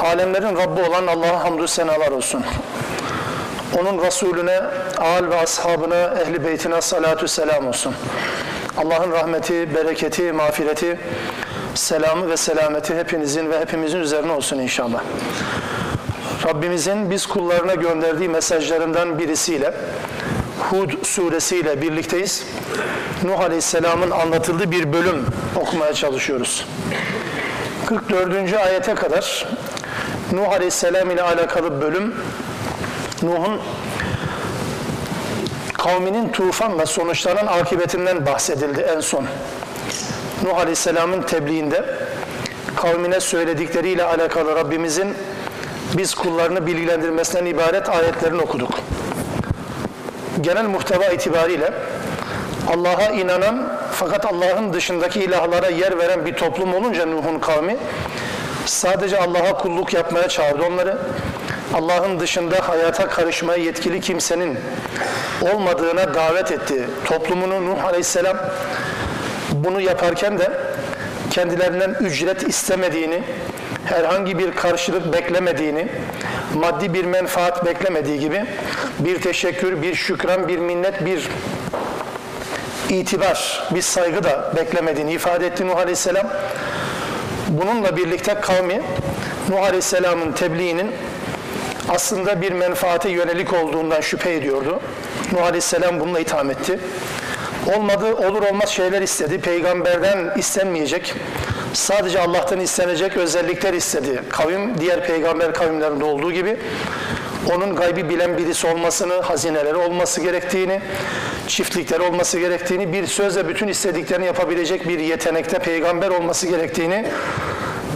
Alemlerin Rabbi olan Allah'a hamdü senalar olsun. Onun Resulüne, âl ve ashabına, ehli beytine salatü selam olsun. Allah'ın rahmeti, bereketi, mağfireti, selamı ve selameti hepinizin ve hepimizin üzerine olsun inşallah. Rabbimizin biz kullarına gönderdiği mesajlarından birisiyle Hud suresiyle birlikteyiz. Nuh Aleyhisselam'ın anlatıldığı bir bölüm okumaya çalışıyoruz. 44. ayete kadar Nuh Aleyhisselam ile alakalı bölüm Nuh'un kavminin tufanla sonuçlanan akıbetinden bahsedildi en son. Nuh Aleyhisselam'ın tebliğinde kavmine söyledikleriyle alakalı Rabbimizin biz kullarını bilgilendirmesinden ibaret ayetlerini okuduk. Genel muhteva itibariyle Allah'a inanan fakat Allah'ın dışındaki ilahlara yer veren bir toplum olunca Nuh'un kavmi sadece Allah'a kulluk yapmaya çağırdı onları. Allah'ın dışında hayata karışmaya yetkili kimsenin olmadığına davet etti. Toplumunu Nuh Aleyhisselam bunu yaparken de kendilerinden ücret istemediğini, herhangi bir karşılık beklemediğini, maddi bir menfaat beklemediği gibi bir teşekkür, bir şükran, bir minnet, bir itibar, bir saygı da beklemediğini ifade etti Nuh Aleyhisselam. Bununla birlikte kavmi Nuh Aleyhisselam'ın tebliğinin aslında bir menfaate yönelik olduğundan şüphe ediyordu. Nuh Aleyhisselam bununla itham etti. Olmadı, olur olmaz şeyler istedi. Peygamberden istenmeyecek, sadece Allah'tan istenecek özellikler istedi. Kavim, diğer peygamber kavimlerinde olduğu gibi onun gaybi bilen birisi olmasını, hazineleri olması gerektiğini, çiftlikleri olması gerektiğini, bir sözle bütün istediklerini yapabilecek bir yetenekte peygamber olması gerektiğini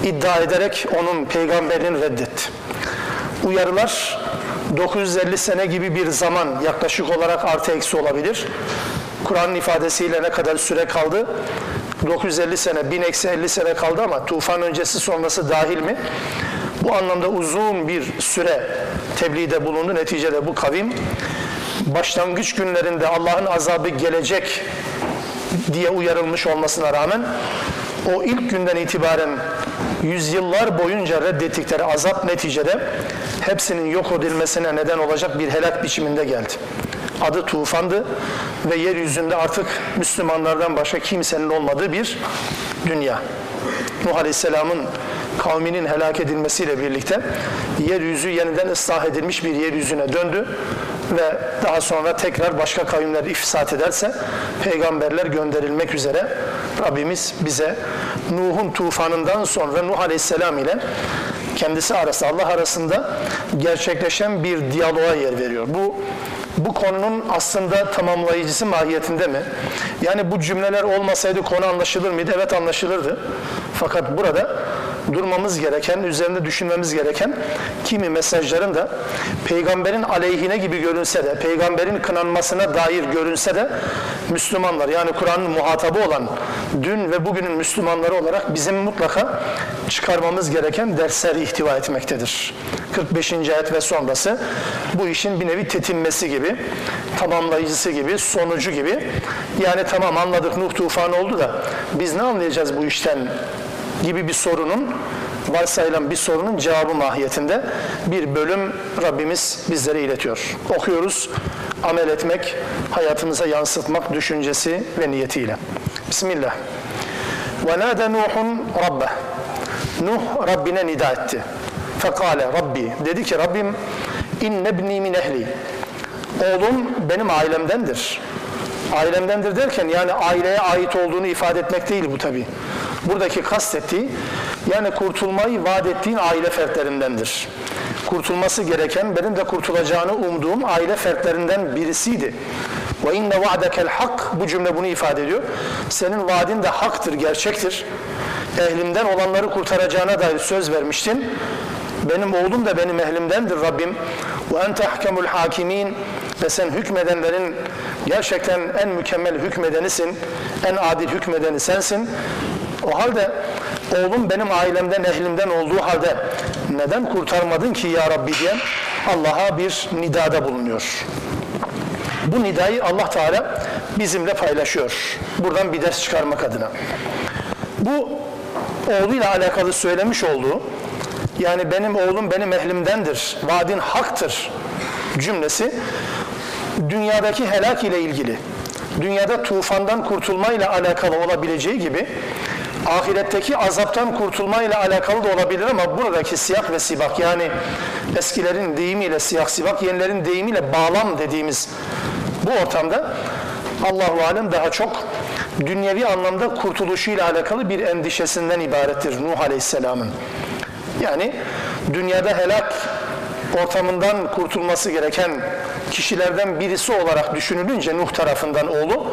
iddia ederek onun peygamberini reddetti. Uyarılar 950 sene gibi bir zaman yaklaşık olarak artı eksi olabilir. Kur'an'ın ifadesiyle ne kadar süre kaldı? 950 sene, 1000 eksi 50 sene kaldı ama tufan öncesi sonrası dahil mi? Bu anlamda uzun bir süre tebliğde bulundu. Neticede bu kavim başlangıç günlerinde Allah'ın azabı gelecek diye uyarılmış olmasına rağmen o ilk günden itibaren yüzyıllar boyunca reddettikleri azap neticede hepsinin yok edilmesine neden olacak bir helak biçiminde geldi. Adı tufandı ve yeryüzünde artık Müslümanlardan başka kimsenin olmadığı bir dünya. Nuh Aleyhisselam'ın kavminin helak edilmesiyle birlikte yeryüzü yeniden ıslah edilmiş bir yeryüzüne döndü ve daha sonra tekrar başka kavimler ifsat ederse peygamberler gönderilmek üzere Rabbimiz bize Nuh'un tufanından sonra Nuh Aleyhisselam ile kendisi arasında Allah arasında gerçekleşen bir diyaloğa yer veriyor. Bu bu konunun aslında tamamlayıcısı mahiyetinde mi? Yani bu cümleler olmasaydı konu anlaşılır mıydı? Evet anlaşılırdı. Fakat burada durmamız gereken, üzerinde düşünmemiz gereken kimi mesajların da peygamberin aleyhine gibi görünse de, peygamberin kınanmasına dair görünse de Müslümanlar yani Kur'an'ın muhatabı olan dün ve bugünün Müslümanları olarak bizim mutlaka çıkarmamız gereken dersler ihtiva etmektedir. 45. ayet ve sonrası bu işin bir nevi tetinmesi gibi, tamamlayıcısı gibi, sonucu gibi. Yani tamam anladık Nuh tufanı oldu da biz ne anlayacağız bu işten gibi bir sorunun varsayılan bir sorunun cevabı mahiyetinde bir bölüm Rabbimiz bizlere iletiyor. Okuyoruz, amel etmek, hayatımıza yansıtmak düşüncesi ve niyetiyle. Bismillah. وَنَادَ نُوحٌ رَبَّهِ Nuh Rabbine nida etti. Fekale Rabbi dedi ki Rabbim innebni min ehli. Oğlum benim ailemdendir. Ailemdendir derken yani aileye ait olduğunu ifade etmek değil bu tabi. Buradaki kastettiği yani kurtulmayı vaat ettiğin aile fertlerindendir. Kurtulması gereken benim de kurtulacağını umduğum aile fertlerinden birisiydi. Ve inne va'dekel hak bu cümle bunu ifade ediyor. Senin vaadin de haktır, gerçektir. Ehlimden olanları kurtaracağına dair söz vermiştin. Benim oğlum da benim ehlimdendir Rabbim. Ve ente ahkemul hakimin ve sen hükmedenlerin gerçekten en mükemmel hükmedenisin. En adil hükmedeni sensin. O halde oğlum benim ailemden, ehlimden olduğu halde neden kurtarmadın ki ya Rabbi diye Allah'a bir nidada bulunuyor. Bu nidayı Allah Teala bizimle paylaşıyor. Buradan bir ders çıkarmak adına. Bu oğluyla alakalı söylemiş olduğu Yani benim oğlum benim ehlimdendir, vaadin haktır cümlesi dünyadaki helak ile ilgili, dünyada tufandan kurtulma ile alakalı olabileceği gibi ahiretteki azaptan kurtulma ile alakalı da olabilir ama buradaki siyah ve sibak yani eskilerin deyimiyle siyah sibak, yenilerin deyimiyle bağlam dediğimiz bu ortamda Allahu alem daha çok dünyevi anlamda kurtuluşuyla alakalı bir endişesinden ibarettir Nuh Aleyhisselam'ın. Yani dünyada helak ortamından kurtulması gereken kişilerden birisi olarak düşünülünce Nuh tarafından oğlu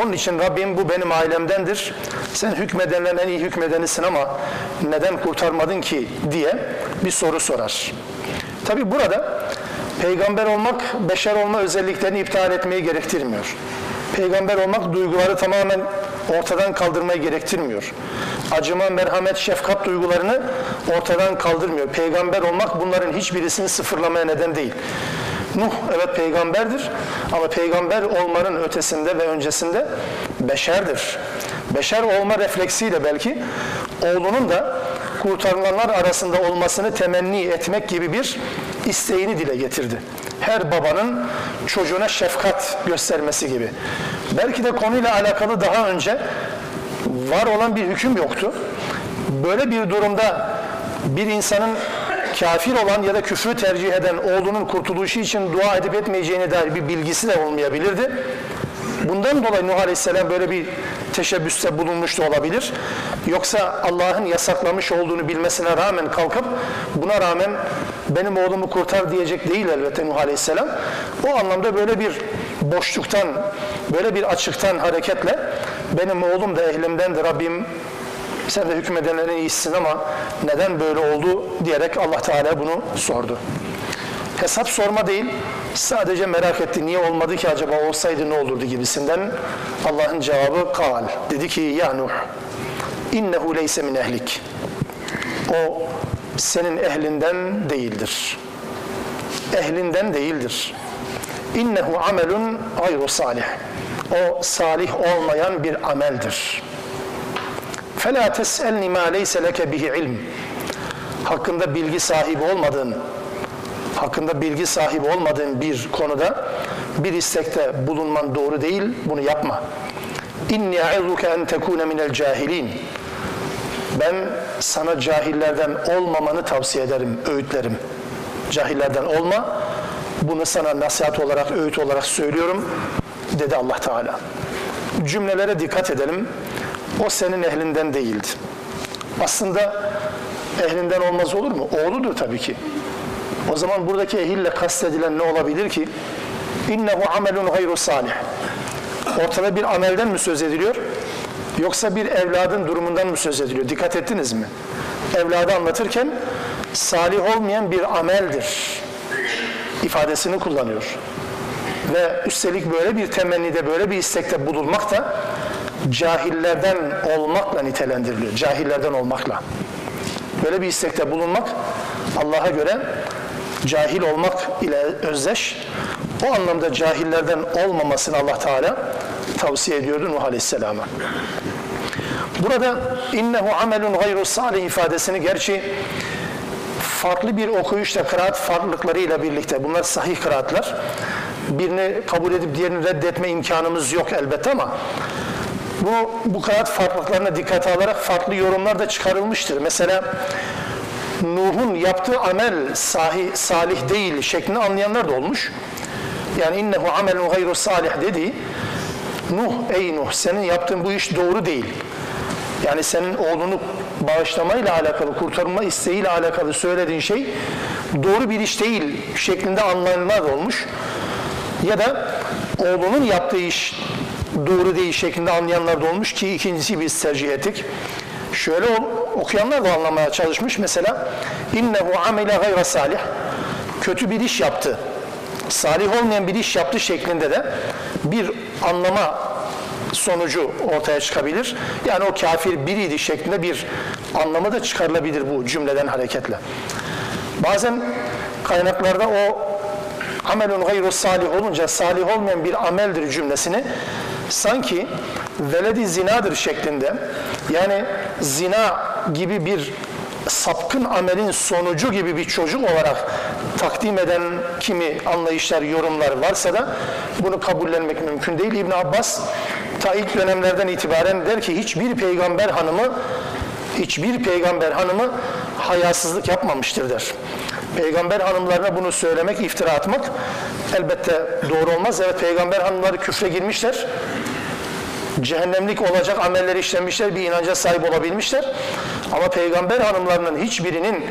onun için Rabbim bu benim ailemdendir. Sen hükmedenlerin en iyi hükmedenisin ama neden kurtarmadın ki diye bir soru sorar. Tabi burada peygamber olmak beşer olma özelliklerini iptal etmeyi gerektirmiyor. Peygamber olmak duyguları tamamen ortadan kaldırmayı gerektirmiyor. Acıma, merhamet, şefkat duygularını ortadan kaldırmıyor. Peygamber olmak bunların hiçbirisini sıfırlamaya neden değil. Nuh evet peygamberdir ama peygamber olmanın ötesinde ve öncesinde beşerdir. Beşer olma refleksiyle belki oğlunun da kurtarılanlar arasında olmasını temenni etmek gibi bir isteğini dile getirdi. Her babanın çocuğuna şefkat göstermesi gibi. Belki de konuyla alakalı daha önce var olan bir hüküm yoktu. Böyle bir durumda bir insanın kafir olan ya da küfrü tercih eden oğlunun kurtuluşu için dua edip etmeyeceğine dair bir bilgisi de olmayabilirdi. Bundan dolayı Nuh Aleyhisselam böyle bir teşebbüste bulunmuş da olabilir. Yoksa Allah'ın yasaklamış olduğunu bilmesine rağmen kalkıp buna rağmen benim oğlumu kurtar diyecek değil elbette Nuh Aleyhisselam. O anlamda böyle bir boşluktan, böyle bir açıktan hareketle benim oğlum da ehlimdendir Rabbim sen de hükmedenlerin iyisin ama neden böyle oldu diyerek Allah Teala bunu sordu. Hesap sorma değil, sadece merak etti niye olmadı ki acaba olsaydı ne olurdu gibisinden Allah'ın cevabı kal. Dedi ki ya Nuh innehu leyse min ehlik. O senin ehlinden değildir. Ehlinden değildir. İnnehu amelun gayru salih. O salih olmayan bir ameldir. فَلَا تَسْأَلْنِ مَا لَيْسَ لَكَ بِهِ ilm. Hakkında bilgi sahibi olmadığın, hakkında bilgi sahibi olmadığın bir konuda bir istekte bulunman doğru değil, bunu yapma. İnni a'izuke en tekune minel cahilin. Ben sana cahillerden olmamanı tavsiye ederim, öğütlerim. Cahillerden olma. Bunu sana nasihat olarak, öğüt olarak söylüyorum dedi Allah Teala. Cümlelere dikkat edelim. O senin ehlinden değildi. Aslında ehlinden olmaz olur mu? Oğludur tabii ki. O zaman buradaki ehille kastedilen ne olabilir ki? İnnehu amelun gayru salih. Ortada bir amelden mi söz ediliyor? Yoksa bir evladın durumundan mı söz ediliyor? Dikkat ettiniz mi? Evladı anlatırken salih olmayan bir ameldir ifadesini kullanıyor. Ve üstelik böyle bir temennide, böyle bir istekte bulunmak da cahillerden olmakla nitelendiriliyor. Cahillerden olmakla. Böyle bir istekte bulunmak Allah'a göre cahil olmak ile özdeş. O anlamda cahillerden olmamasını Allah Teala tavsiye ediyordu Nuh Aleyhisselam'a. Burada innehu amelun gayru salih ifadesini gerçi farklı bir okuyuşla kıraat farklılıklarıyla birlikte bunlar sahih kıraatlar. Birini kabul edip diğerini reddetme imkanımız yok elbette ama bu, bu kanaat farklılıklarına dikkate alarak farklı yorumlar da çıkarılmıştır. Mesela Nuh'un yaptığı amel sahi, salih değil şeklini anlayanlar da olmuş. Yani innehu amelun gayru salih dedi. Nuh ey Nuh senin yaptığın bu iş doğru değil. Yani senin oğlunu bağışlamayla alakalı, kurtarma isteğiyle alakalı söylediğin şey doğru bir iş değil şeklinde anlayanlar olmuş. Ya da oğlunun yaptığı iş doğru değil şeklinde anlayanlar da olmuş ki ikincisi biz tercih ettik. Şöyle okuyanlar da anlamaya çalışmış. Mesela innehu amile gayra salih. Kötü bir iş yaptı. Salih olmayan bir iş yaptı şeklinde de bir anlama sonucu ortaya çıkabilir. Yani o kafir biriydi şeklinde bir anlamı da çıkarılabilir bu cümleden hareketle. Bazen kaynaklarda o amelun gayru salih olunca salih olmayan bir ameldir cümlesini sanki veledi zinadır şeklinde yani zina gibi bir sapkın amelin sonucu gibi bir çocuk olarak takdim eden kimi anlayışlar, yorumlar varsa da bunu kabullenmek mümkün değil. İbn Abbas ta ilk dönemlerden itibaren der ki hiçbir peygamber hanımı hiçbir peygamber hanımı hayasızlık yapmamıştır der. Peygamber hanımlarına bunu söylemek, iftira atmak elbette doğru olmaz. Evet peygamber hanımları küfre girmişler cehennemlik olacak amelleri işlemişler, bir inanca sahip olabilmişler. Ama peygamber hanımlarının hiçbirinin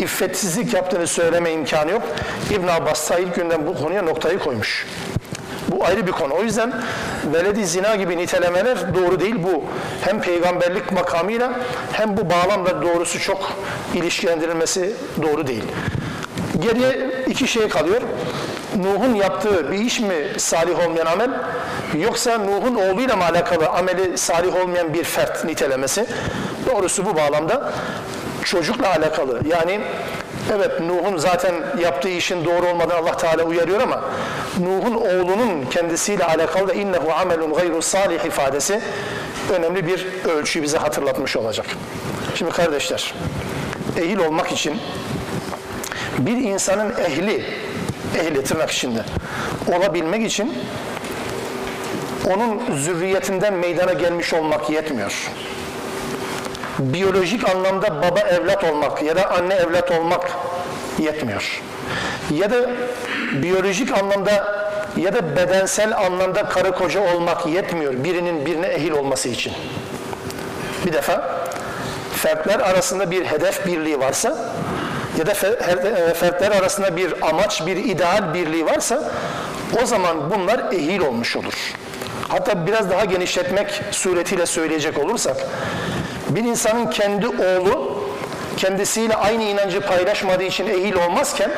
iffetsizlik yaptığını söyleme imkanı yok. İbn Abbas ilk günden bu konuya noktayı koymuş. Bu ayrı bir konu. O yüzden veledi zina gibi nitelemeler doğru değil. Bu hem peygamberlik makamıyla hem bu bağlamla doğrusu çok ilişkilendirilmesi doğru değil. Geriye iki şey kalıyor. Nuh'un yaptığı bir iş mi salih olmayan amel yoksa Nuh'un oğluyla mı alakalı ameli salih olmayan bir fert nitelemesi? Doğrusu bu bağlamda çocukla alakalı. Yani evet Nuh'un zaten yaptığı işin doğru olmadığını Allah Teala uyarıyor ama Nuh'un oğlunun kendisiyle alakalı da innehu amelun gayru salih ifadesi önemli bir ölçüyü bize hatırlatmış olacak. Şimdi kardeşler, ehil olmak için bir insanın ehli, ehli tırnak içinde olabilmek için onun zürriyetinden meydana gelmiş olmak yetmiyor. Biyolojik anlamda baba evlat olmak ya da anne evlat olmak yetmiyor. Ya da biyolojik anlamda ya da bedensel anlamda karı koca olmak yetmiyor birinin birine ehil olması için. Bir defa fertler arasında bir hedef birliği varsa ya da e, fertler arasında bir amaç, bir ideal birliği varsa o zaman bunlar ehil olmuş olur. Hatta biraz daha genişletmek suretiyle söyleyecek olursak bir insanın kendi oğlu kendisiyle aynı inancı paylaşmadığı için ehil olmazken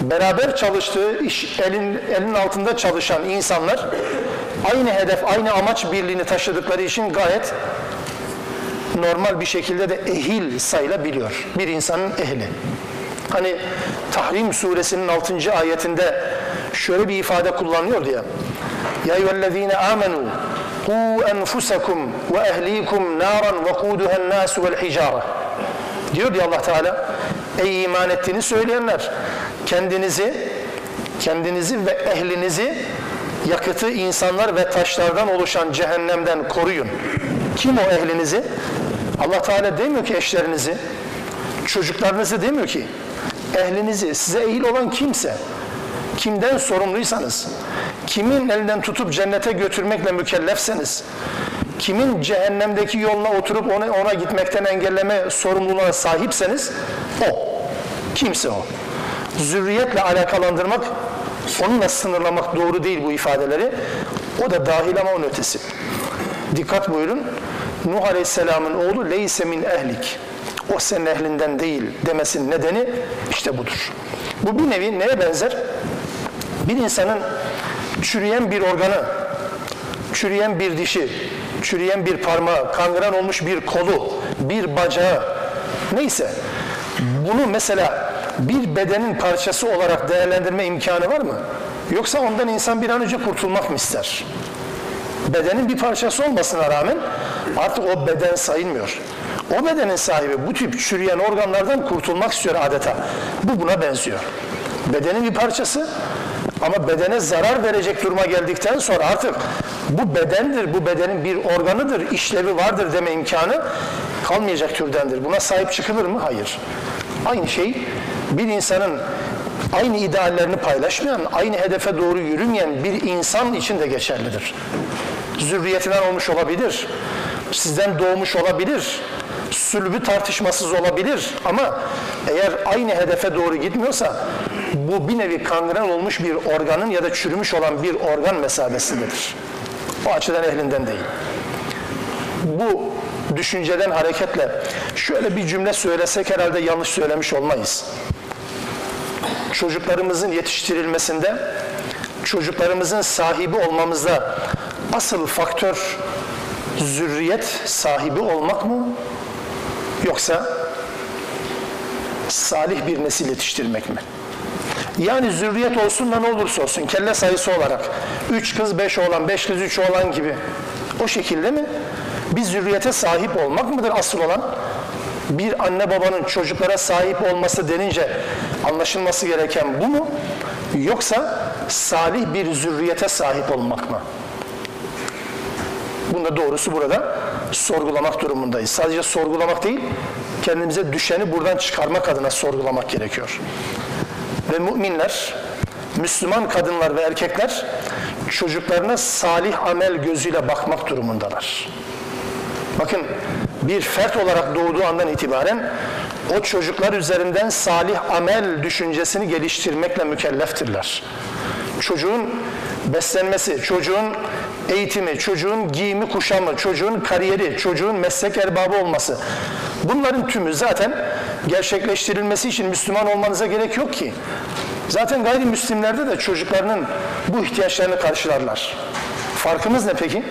beraber çalıştığı iş, elin, elin altında çalışan insanlar aynı hedef, aynı amaç birliğini taşıdıkları için gayet normal bir şekilde de ehil sayılabiliyor. Bir insanın ehli. Hani Tahrim suresinin 6. ayetinde şöyle bir ifade kullanıyor diye. Ya eyyühellezine amenu qu enfusakum ve ehlikum naran ve kuduhen nasu vel hicara. Diyor diye Allah Teala ey iman ettiğini söyleyenler kendinizi kendinizi ve ehlinizi yakıtı insanlar ve taşlardan oluşan cehennemden koruyun. Kim o ehlinizi? Allah Teala demiyor ki eşlerinizi, çocuklarınızı demiyor ki. Ehlinizi, size ehil olan kimse, kimden sorumluysanız, kimin elinden tutup cennete götürmekle mükellefseniz, kimin cehennemdeki yoluna oturup ona, ona gitmekten engelleme sorumluluğuna sahipseniz, o. Kimse o. Zürriyetle alakalandırmak, onunla sınırlamak doğru değil bu ifadeleri. O da dahil ama onun ötesi. Dikkat buyurun. Nuh Aleyhisselam'ın oğlu leyse min ehlik. O senin ehlinden değil demesinin nedeni işte budur. Bu bir nevi neye benzer? Bir insanın çürüyen bir organı, çürüyen bir dişi, çürüyen bir parmağı, kangren olmuş bir kolu, bir bacağı, neyse bunu mesela bir bedenin parçası olarak değerlendirme imkanı var mı? Yoksa ondan insan bir an önce kurtulmak mı ister? Bedenin bir parçası olmasına rağmen artık o beden sayılmıyor. O bedenin sahibi bu tip çürüyen organlardan kurtulmak istiyor adeta. Bu buna benziyor. Bedenin bir parçası ama bedene zarar verecek duruma geldikten sonra artık bu bedendir, bu bedenin bir organıdır, işlevi vardır deme imkanı kalmayacak türdendir. Buna sahip çıkılır mı? Hayır. Aynı şey bir insanın aynı ideallerini paylaşmayan, aynı hedefe doğru yürümeyen bir insan için de geçerlidir zürriyetinden olmuş olabilir, sizden doğmuş olabilir, sülbü tartışmasız olabilir ama eğer aynı hedefe doğru gitmiyorsa bu bir nevi kangren olmuş bir organın ya da çürümüş olan bir organ mesabesindedir. O açıdan ehlinden değil. Bu düşünceden hareketle şöyle bir cümle söylesek herhalde yanlış söylemiş olmayız. Çocuklarımızın yetiştirilmesinde, çocuklarımızın sahibi olmamızda asıl faktör zürriyet sahibi olmak mı? Yoksa salih bir nesil yetiştirmek mi? Yani zürriyet olsun da ne olursa olsun kelle sayısı olarak üç kız beş oğlan, beş kız üç oğlan gibi o şekilde mi? Bir zürriyete sahip olmak mıdır asıl olan? bir anne babanın çocuklara sahip olması denince anlaşılması gereken bu mu? Yoksa salih bir zürriyete sahip olmak mı? Bunda doğrusu burada sorgulamak durumundayız. Sadece sorgulamak değil, kendimize düşeni buradan çıkarmak adına sorgulamak gerekiyor. Ve müminler, Müslüman kadınlar ve erkekler çocuklarına salih amel gözüyle bakmak durumundalar. Bakın bir fert olarak doğduğu andan itibaren o çocuklar üzerinden salih amel düşüncesini geliştirmekle mükelleftirler. Çocuğun beslenmesi, çocuğun eğitimi, çocuğun giyimi, kuşamı, çocuğun kariyeri, çocuğun meslek erbabı olması. Bunların tümü zaten gerçekleştirilmesi için Müslüman olmanıza gerek yok ki. Zaten gayrimüslimlerde de çocuklarının bu ihtiyaçlarını karşılarlar. Farkımız ne peki?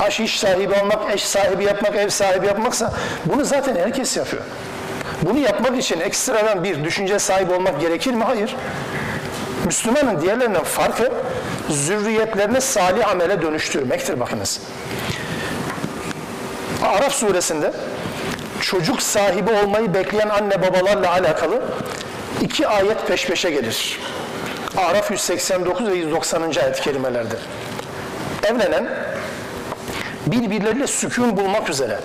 Aş iş sahibi olmak, eş sahibi yapmak, ev sahibi yapmaksa bunu zaten herkes yapıyor. Bunu yapmak için ekstradan bir düşünce sahibi olmak gerekir mi? Hayır. Müslümanın diğerlerinden farkı zürriyetlerini salih amele dönüştürmektir bakınız. Araf suresinde çocuk sahibi olmayı bekleyen anne babalarla alakalı iki ayet peş peşe gelir. Araf 189 ve 190. ayet kelimelerde. Evlenen, birbirleriyle sükun bulmak üzere,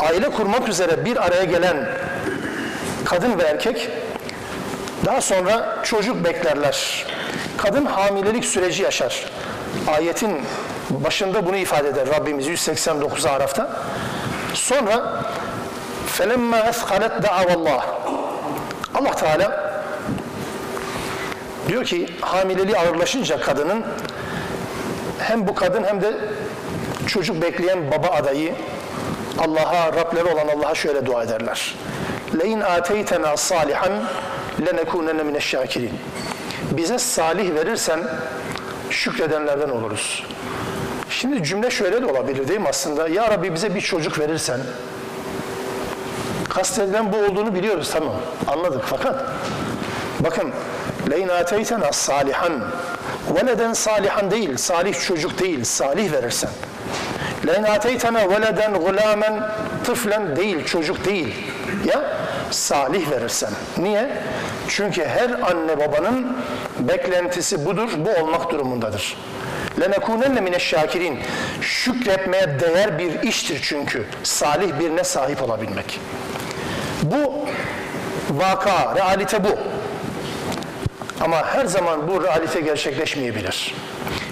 aile kurmak üzere bir araya gelen kadın ve erkek daha sonra çocuk beklerler. Kadın hamilelik süreci yaşar. Ayetin başında bunu ifade eder Rabbimiz 189 Araf'ta. Sonra felemma eshalet da'avallah. Allah Teala diyor ki hamileliği ağırlaşınca kadının hem bu kadın hem de çocuk bekleyen baba adayı Allah'a Rableri olan Allah'a şöyle dua ederler. Lein ateytena salihan لَنَكُونَنَّ مِنَ الشَّاكِرِينَ Bize salih verirsen şükredenlerden oluruz. Şimdi cümle şöyle de olabilir değil mi aslında? Ya Rabbi bize bir çocuk verirsen kastedilen bu olduğunu biliyoruz tamam anladık fakat bakın leyn ateytena salihan veleden salihan değil salih çocuk değil salih verirsen leyn ateytena veleden gulamen tıflen değil çocuk değil ya salih verirsen niye? çünkü her anne babanın beklentisi budur bu olmak durumundadır لَنَكُونَنَّ مِنَ الشَّاكِرِينَ Şükretmeye değer bir iştir çünkü. Salih birine sahip olabilmek. Bu vaka, realite bu. Ama her zaman bu realite gerçekleşmeyebilir.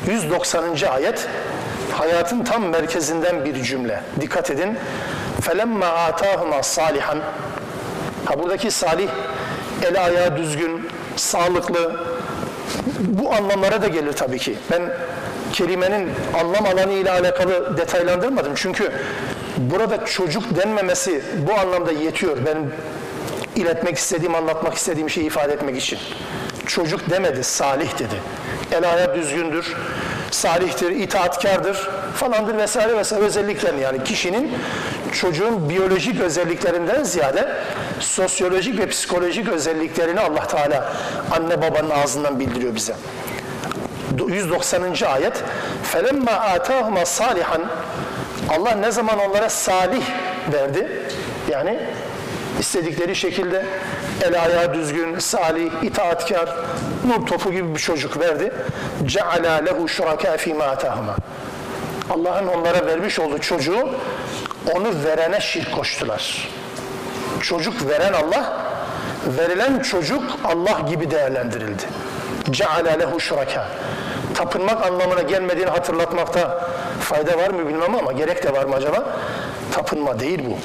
190. ayet hayatın tam merkezinden bir cümle. Dikkat edin. فَلَمَّا آتَاهُمَا صَالِحًا Ha buradaki salih, el ayağı düzgün, sağlıklı, bu anlamlara da gelir tabii ki. Ben kelimenin anlam alanı ile alakalı detaylandırmadım. Çünkü burada çocuk denmemesi bu anlamda yetiyor. Benim iletmek istediğim, anlatmak istediğim şeyi ifade etmek için. Çocuk demedi, salih dedi. El ayağı düzgündür, salihtir, itaatkardır falandır vesaire vesaire özelliklerini yani kişinin çocuğun biyolojik özelliklerinden ziyade sosyolojik ve psikolojik özelliklerini Allah Teala anne babanın ağzından bildiriyor bize. 190. ayet فَلَمَّا آتَاهُمَا salihan Allah ne zaman onlara salih verdi? Yani istedikleri şekilde el ayağı düzgün, salih, itaatkar, nur topu gibi bir çocuk verdi. جَعَلَا لَهُ شُرَكَا فِي مَا آتَاهُمَا Allah'ın onlara vermiş olduğu çocuğu onu verene şirk koştular. Çocuk veren Allah, verilen çocuk Allah gibi değerlendirildi. Ceala lehu şuraka. Tapınmak anlamına gelmediğini hatırlatmakta fayda var mı bilmem ama gerek de var mı acaba? Tapınma değil bu.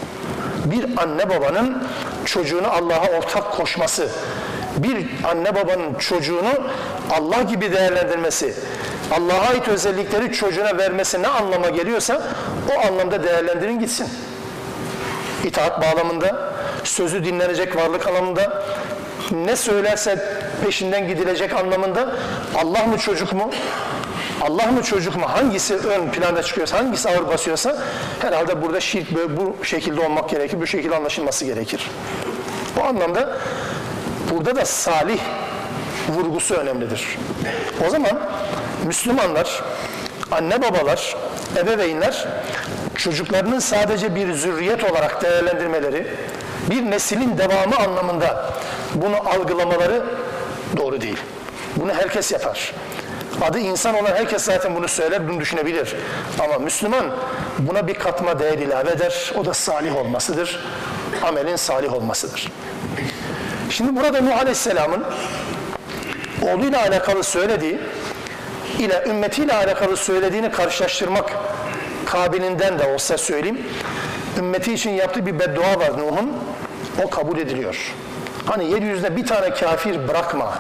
Bir anne babanın çocuğunu Allah'a ortak koşması, bir anne babanın çocuğunu Allah gibi değerlendirmesi, Allah'a ait özellikleri çocuğuna vermesi ne anlama geliyorsa o anlamda değerlendirin gitsin. İtaat bağlamında, sözü dinlenecek varlık anlamında, ne söylerse peşinden gidilecek anlamında Allah mı çocuk mu? Allah mı çocuk mu? Hangisi ön planda çıkıyorsa, hangisi ağır basıyorsa herhalde burada şirk böyle bu şekilde olmak gerekir, bu şekilde anlaşılması gerekir. Bu anlamda burada da salih vurgusu önemlidir. O zaman Müslümanlar, anne babalar, ebeveynler çocuklarının sadece bir zürriyet olarak değerlendirmeleri, bir neslin devamı anlamında bunu algılamaları doğru değil. Bunu herkes yapar. Adı insan olan herkes zaten bunu söyler, bunu düşünebilir. Ama Müslüman buna bir katma değer ilave eder. O da salih olmasıdır. Amelin salih olmasıdır. Şimdi burada Nuh Aleyhisselam'ın oğluyla alakalı söylediği ile ümmetiyle alakalı söylediğini karşılaştırmak kabilinden de olsa söyleyeyim. Ümmeti için yaptığı bir beddua var Nuh'un. O kabul ediliyor. Hani yeryüzünde bir tane kafir bırakma.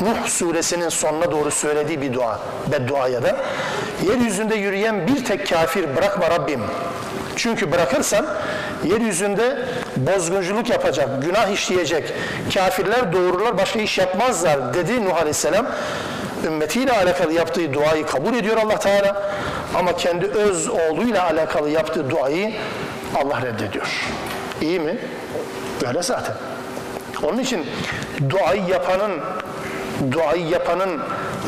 Nuh suresinin sonuna doğru söylediği bir dua, beddua ya da yeryüzünde yürüyen bir tek kafir bırakma Rabbim. Çünkü bırakırsan yeryüzünde bozgunculuk yapacak, günah işleyecek kafirler doğururlar, başka iş yapmazlar dedi Nuh Aleyhisselam. Ümmetiyle alakalı yaptığı duayı kabul ediyor Allah Teala ama kendi öz oğluyla alakalı yaptığı duayı Allah reddediyor. İyi mi? Öyle zaten. Onun için duayı yapanın duayı yapanın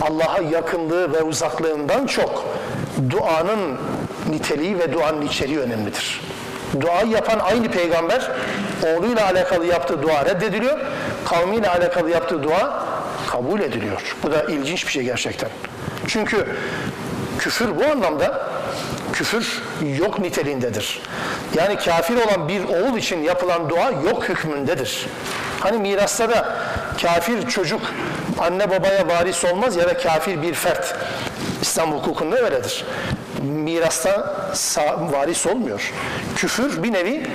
Allah'a yakınlığı ve uzaklığından çok duanın niteliği ve duanın içeriği önemlidir. Duayı yapan aynı peygamber oğluyla alakalı yaptığı dua reddediliyor. Kavmiyle alakalı yaptığı dua kabul ediliyor. Bu da ilginç bir şey gerçekten. Çünkü küfür bu anlamda küfür yok niteliğindedir. Yani kafir olan bir oğul için yapılan dua yok hükmündedir. Hani mirasta da kafir çocuk anne babaya varis olmaz ya da kafir bir fert. İslam hukukunda öyledir. Mirasta varis olmuyor. Küfür bir nevi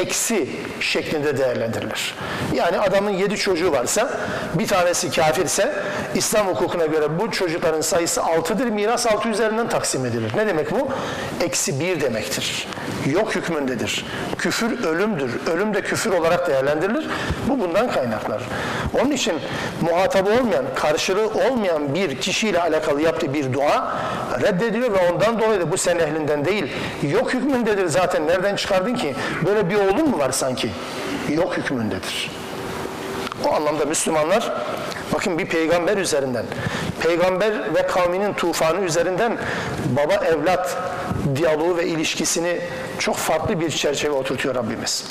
eksi şeklinde değerlendirilir. Yani adamın yedi çocuğu varsa bir tanesi kafirse İslam hukukuna göre bu çocukların sayısı altıdır. Miras altı üzerinden taksim edilir. Ne demek bu? Eksi bir demektir. Yok hükmündedir. Küfür ölümdür. Ölüm de küfür olarak değerlendirilir. Bu bundan kaynaklar. Onun için muhatabı olmayan, karşılığı olmayan bir kişiyle alakalı yaptığı bir dua reddediliyor ve ondan dolayı da bu sen ehlinden değil. Yok hükmündedir zaten. Nereden çıkardın ki? Böyle bir oğlun mu var sanki? Yok hükmündedir. O anlamda Müslümanlar bakın bir peygamber üzerinden, peygamber ve kavminin tufanı üzerinden baba evlat diyaloğu ve ilişkisini çok farklı bir çerçeve oturtuyor Rabbimiz.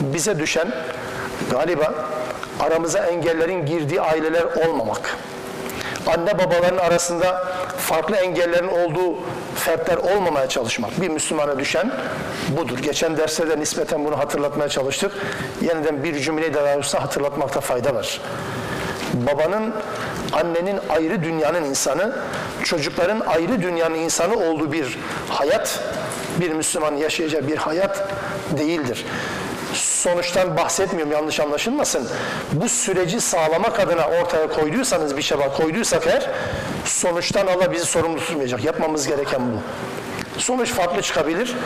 Bize düşen galiba aramıza engellerin girdiği aileler olmamak. Anne babaların arasında farklı engellerin olduğu fertler olmamaya çalışmak. Bir Müslümana düşen budur. Geçen derslerde nispeten bunu hatırlatmaya çalıştık. Yeniden bir cümleyi daha olsa hatırlatmakta fayda var. Babanın, annenin ayrı dünyanın insanı, çocukların ayrı dünyanın insanı olduğu bir hayat, bir Müslüman yaşayacağı bir hayat değildir sonuçtan bahsetmiyorum yanlış anlaşılmasın. Bu süreci sağlamak adına ortaya koyduysanız bir çaba koyduysak eğer sonuçtan Allah bizi sorumlu tutmayacak. Yapmamız gereken bu. Sonuç farklı çıkabilir.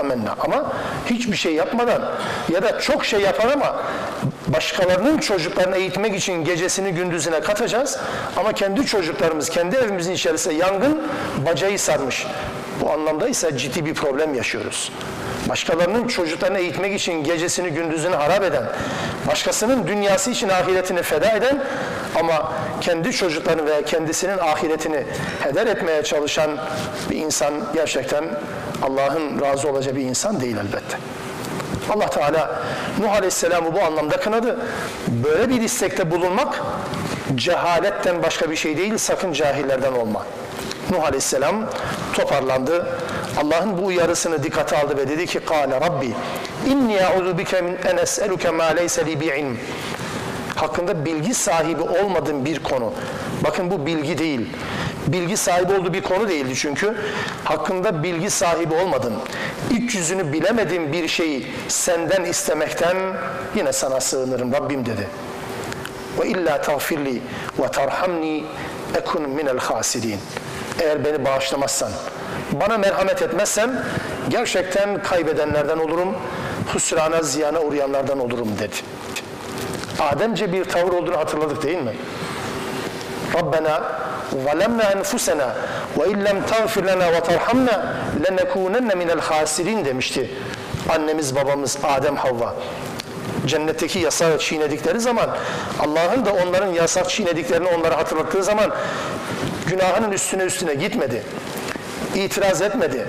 Amenna. Ama hiçbir şey yapmadan ya da çok şey yapar ama başkalarının çocuklarını eğitmek için gecesini gündüzüne katacağız. Ama kendi çocuklarımız, kendi evimizin içerisinde yangın bacayı sarmış. Bu anlamda ise ciddi bir problem yaşıyoruz. Başkalarının çocuklarını eğitmek için gecesini gündüzünü harap eden, başkasının dünyası için ahiretini feda eden ama kendi çocuklarını ve kendisinin ahiretini heder etmeye çalışan bir insan gerçekten Allah'ın razı olacağı bir insan değil elbette. Allah Teala Nuh Aleyhisselam'ı bu anlamda kınadı. Böyle bir istekte bulunmak cehaletten başka bir şey değil, sakın cahillerden olma. Nuh Aleyhisselam toparlandı. Allah'ın bu uyarısını dikkate aldı ve dedi ki Kale Rabbi inni e'udu bike min en es'eluke ma leyse li bi'ilm hakkında bilgi sahibi olmadığım bir konu. Bakın bu bilgi değil. Bilgi sahibi olduğu bir konu değildi çünkü. Hakkında bilgi sahibi olmadım. İç yüzünü bilemediğim bir şeyi senden istemekten yine sana sığınırım Rabbim dedi. Ve illa tağfirli ve tarhamni ekun minel hasirin. Eğer beni bağışlamazsan, bana merhamet etmezsen gerçekten kaybedenlerden olurum, husrana, ziyana uğrayanlardan olurum dedi. Ademce bir tavır olduğunu hatırladık değil mi? Rabbena enfusena ve illem tağfir lena ve terhamna lenekunenne minel hasirin demişti. Annemiz babamız Adem Havva. Cennetteki yasağı çiğnedikleri zaman Allah'ın da onların yasak çiğnediklerini onlara hatırlattığı zaman günahının üstüne üstüne gitmedi. İtiraz etmedi.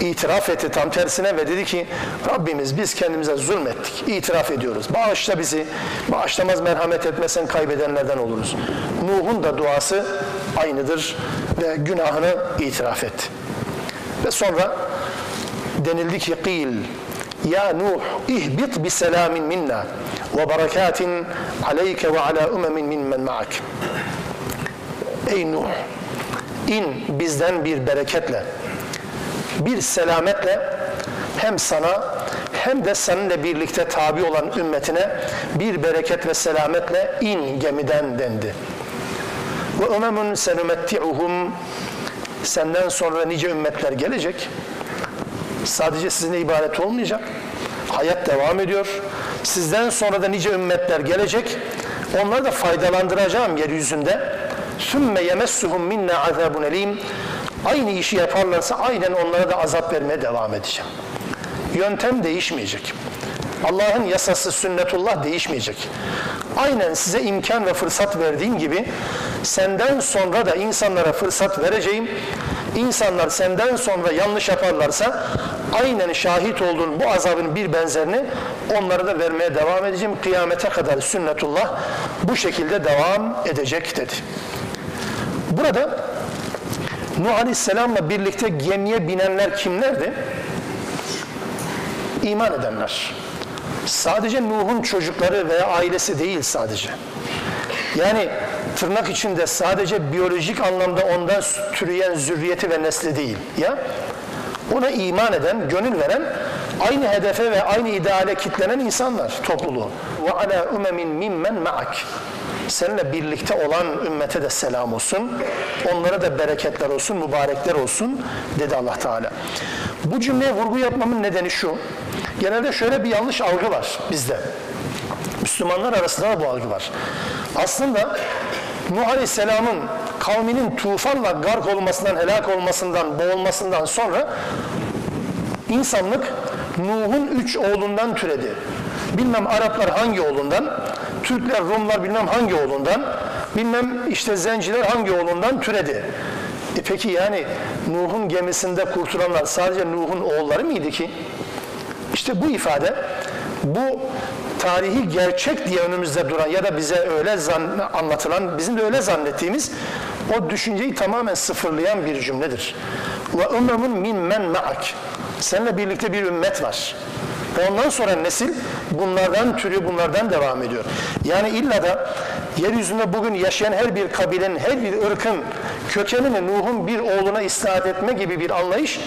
itiraf etti tam tersine ve dedi ki Rabbimiz biz kendimize zulmettik. İtiraf ediyoruz. Bağışla bizi. Bağışlamaz merhamet etmesen kaybedenlerden oluruz. Nuh'un da duası aynıdır ve günahını itiraf etti. Ve sonra denildi ki qil ya Nuh ihbit bi selamin minna ve berekatin aleyke ve ala umemin mimmen ma'ak. Ey Nuh in bizden bir bereketle bir selametle hem sana hem de seninle birlikte tabi olan ümmetine bir bereket ve selametle in gemiden dendi. Ve umemun senumetti'uhum senden sonra nice ümmetler gelecek. Sadece sizinle ibaret olmayacak. Hayat devam ediyor. Sizden sonra da nice ümmetler gelecek. Onları da faydalandıracağım yeryüzünde. ثُمَّ يَمَسُّهُمْ مِنَّا عَذَابٌ اَلِيمٌ Aynı işi yaparlarsa aynen onlara da azap vermeye devam edeceğim. Yöntem değişmeyecek. Allah'ın yasası sünnetullah değişmeyecek. Aynen size imkan ve fırsat verdiğim gibi senden sonra da insanlara fırsat vereceğim. İnsanlar senden sonra yanlış yaparlarsa aynen şahit olduğun bu azabın bir benzerini onlara da vermeye devam edeceğim. Kıyamete kadar sünnetullah bu şekilde devam edecek dedi. Burada Nuh Aleyhisselam'la birlikte gemiye binenler kimlerdi? İman edenler. Sadece Nuh'un çocukları veya ailesi değil sadece. Yani tırnak içinde sadece biyolojik anlamda ondan türeyen zürriyeti ve nesli değil. Ya ona iman eden, gönül veren, aynı hedefe ve aynı ideale kitlenen insanlar topluluğu. Ve ala umemin mimmen ma'ak. Seninle birlikte olan ümmete de selam olsun. Onlara da bereketler olsun, mübarekler olsun dedi Allah Teala. Bu cümleye vurgu yapmamın nedeni şu. Genelde şöyle bir yanlış algı var bizde. Müslümanlar arasında da bu algı var. Aslında Nuh Aleyhisselam'ın kavminin tufanla gark olmasından, helak olmasından, boğulmasından sonra insanlık Nuh'un üç oğlundan türedi. Bilmem Araplar hangi oğlundan, Türkler, Rumlar bilmem hangi oğlundan, bilmem işte Zenciler hangi oğlundan türedi. E peki yani Nuh'un gemisinde kurtulanlar sadece Nuh'un oğulları mıydı ki? İşte bu ifade, bu tarihi gerçek diye önümüzde duran ya da bize öyle anlatılan, bizim de öyle zannettiğimiz o düşünceyi tamamen sıfırlayan bir cümledir. Ve ummemun min men ma'ak. Seninle birlikte bir ümmet var. Ondan sonra nesil bunlardan türü bunlardan devam ediyor. Yani illa da yeryüzünde bugün yaşayan her bir kabilenin, her bir ırkın kökenini Nuh'un bir oğluna isnat etme gibi bir anlayış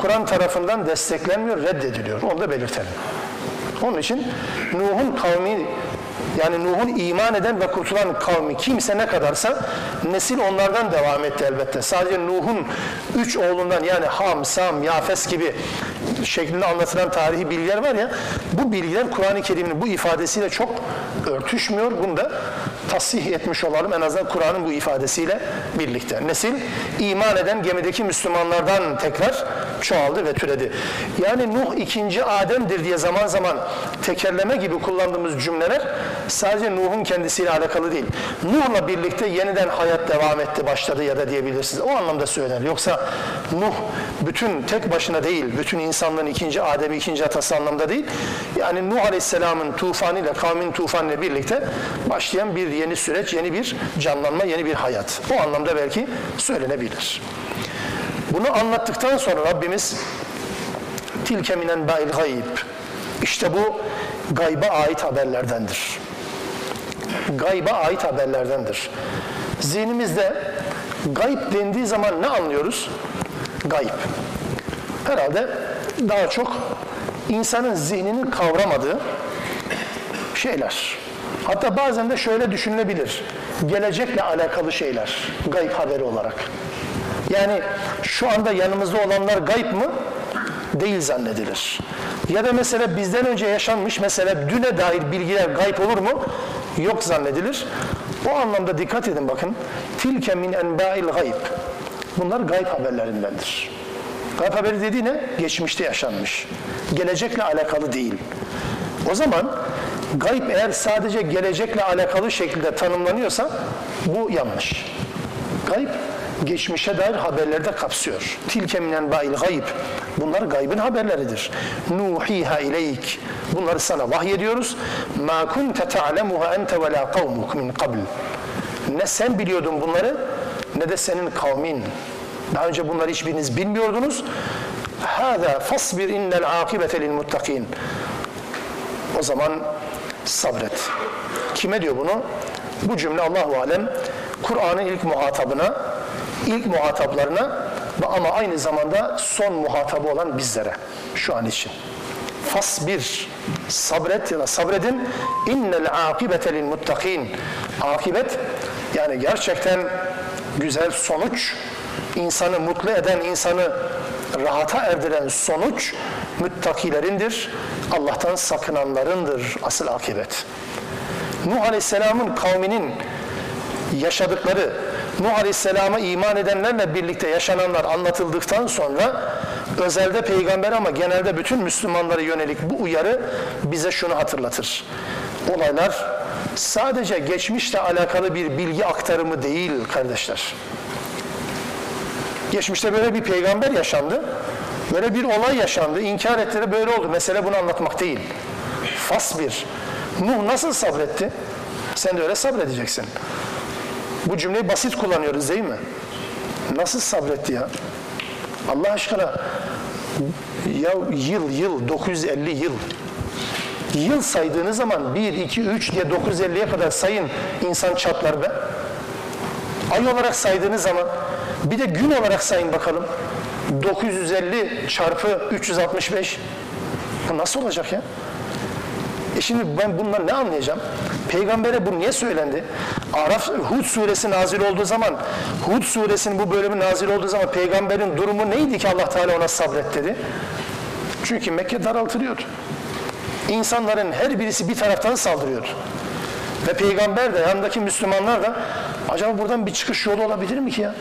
Kur'an tarafından desteklenmiyor, reddediliyor. Onu da belirtelim. Onun için Nuh'un kavmi yani Nuh'un iman eden ve kurtulan kavmi kimse ne kadarsa nesil onlardan devam etti elbette. Sadece Nuh'un üç oğlundan yani Ham, Sam, Yafes gibi şeklinde anlatılan tarihi bilgiler var ya bu bilgiler Kur'an-ı Kerim'in bu ifadesiyle çok örtüşmüyor. Bunu da tasih etmiş olalım en azından Kur'an'ın bu ifadesiyle birlikte. Nesil iman eden gemideki Müslümanlardan tekrar çoğaldı ve türedi. Yani Nuh ikinci Adem'dir diye zaman zaman tekerleme gibi kullandığımız cümleler sadece Nuh'un kendisiyle alakalı değil. Nuh'la birlikte yeniden hayat devam etti, başladı ya da diyebilirsiniz. O anlamda söylenir. Yoksa Nuh bütün tek başına değil, bütün insanların ikinci Adem'i, ikinci atası anlamda değil. Yani Nuh Aleyhisselam'ın tufanıyla, kavmin tufanıyla birlikte başlayan bir yeni süreç, yeni bir canlanma, yeni bir hayat. O anlamda belki söylenebilir. Bunu anlattıktan sonra Rabbimiz tilke minen ba'il gayb. İşte bu gayba ait haberlerdendir. Gayba ait haberlerdendir. Zihnimizde gayb dendiği zaman ne anlıyoruz? Gayb. Herhalde daha çok insanın zihninin kavramadığı şeyler. Hatta bazen de şöyle düşünülebilir. Gelecekle alakalı şeyler. Gayb haberi olarak. Yani şu anda yanımızda olanlar gayb mı? Değil zannedilir. Ya da mesela bizden önce yaşanmış mesela düne dair bilgiler gayb olur mu? Yok zannedilir. O anlamda dikkat edin bakın. Tilke min enba'il gayb. Bunlar gayb haberlerindendir. Gayb haberi dediği ne? Geçmişte yaşanmış. Gelecekle alakalı değil. O zaman gayb eğer sadece gelecekle alakalı şekilde tanımlanıyorsa bu yanlış. Gayb geçmişe dair haberleri de kapsıyor. Tilke minen ba'il gayb. Bunlar gaybın haberleridir. Nuhiha ileyk. Bunları sana vahyediyoruz. Ma kunte ta'lemuha ente ve la kavmuk min qabl. Ne sen biliyordun bunları ne de senin kavmin. Daha önce bunları hiçbiriniz bilmiyordunuz. Hâzâ fasbir innel âkibete lil muttakin. O zaman sabret. Kime diyor bunu? Bu cümle Allahu alem Kur'an'ın ilk muhatabına, ilk muhataplarına ama aynı zamanda son muhatabı olan bizlere şu an için. Fasbir, sabret ya da sabredin. İnnel akibete lil muttakin. Akibet yani gerçekten güzel sonuç, insanı mutlu eden, insanı rahata erdiren sonuç müttakilerindir. Allah'tan sakınanlarındır asıl akibet. Nuh Aleyhisselam'ın kavminin yaşadıkları, Nuh Aleyhisselam'a iman edenlerle birlikte yaşananlar anlatıldıktan sonra özelde peygamber ama genelde bütün Müslümanlara yönelik bu uyarı bize şunu hatırlatır. Olaylar sadece geçmişle alakalı bir bilgi aktarımı değil kardeşler. Geçmişte böyle bir peygamber yaşandı. Böyle bir olay yaşandı. İnkar ettiler böyle oldu. Mesele bunu anlatmak değil. Fas bir. Nuh nasıl sabretti? Sen de öyle sabredeceksin. Bu cümleyi basit kullanıyoruz değil mi? Nasıl sabretti ya? Allah aşkına ya yıl yıl 950 yıl yıl saydığınız zaman 1, 2, 3 diye 950'ye kadar sayın insan çatlar be. Ay olarak saydığınız zaman bir de gün olarak sayın bakalım. 950 çarpı 365 bu nasıl olacak ya? E şimdi ben bundan ne anlayacağım? Peygambere bu niye söylendi? Araf Hud suresi nazil olduğu zaman Hud suresinin bu bölümü nazil olduğu zaman peygamberin durumu neydi ki Allah Teala ona sabret dedi? Çünkü Mekke daraltılıyordu. İnsanların her birisi bir taraftan saldırıyordu. Ve peygamber de yanındaki Müslümanlar da acaba buradan bir çıkış yolu olabilir mi ki ya?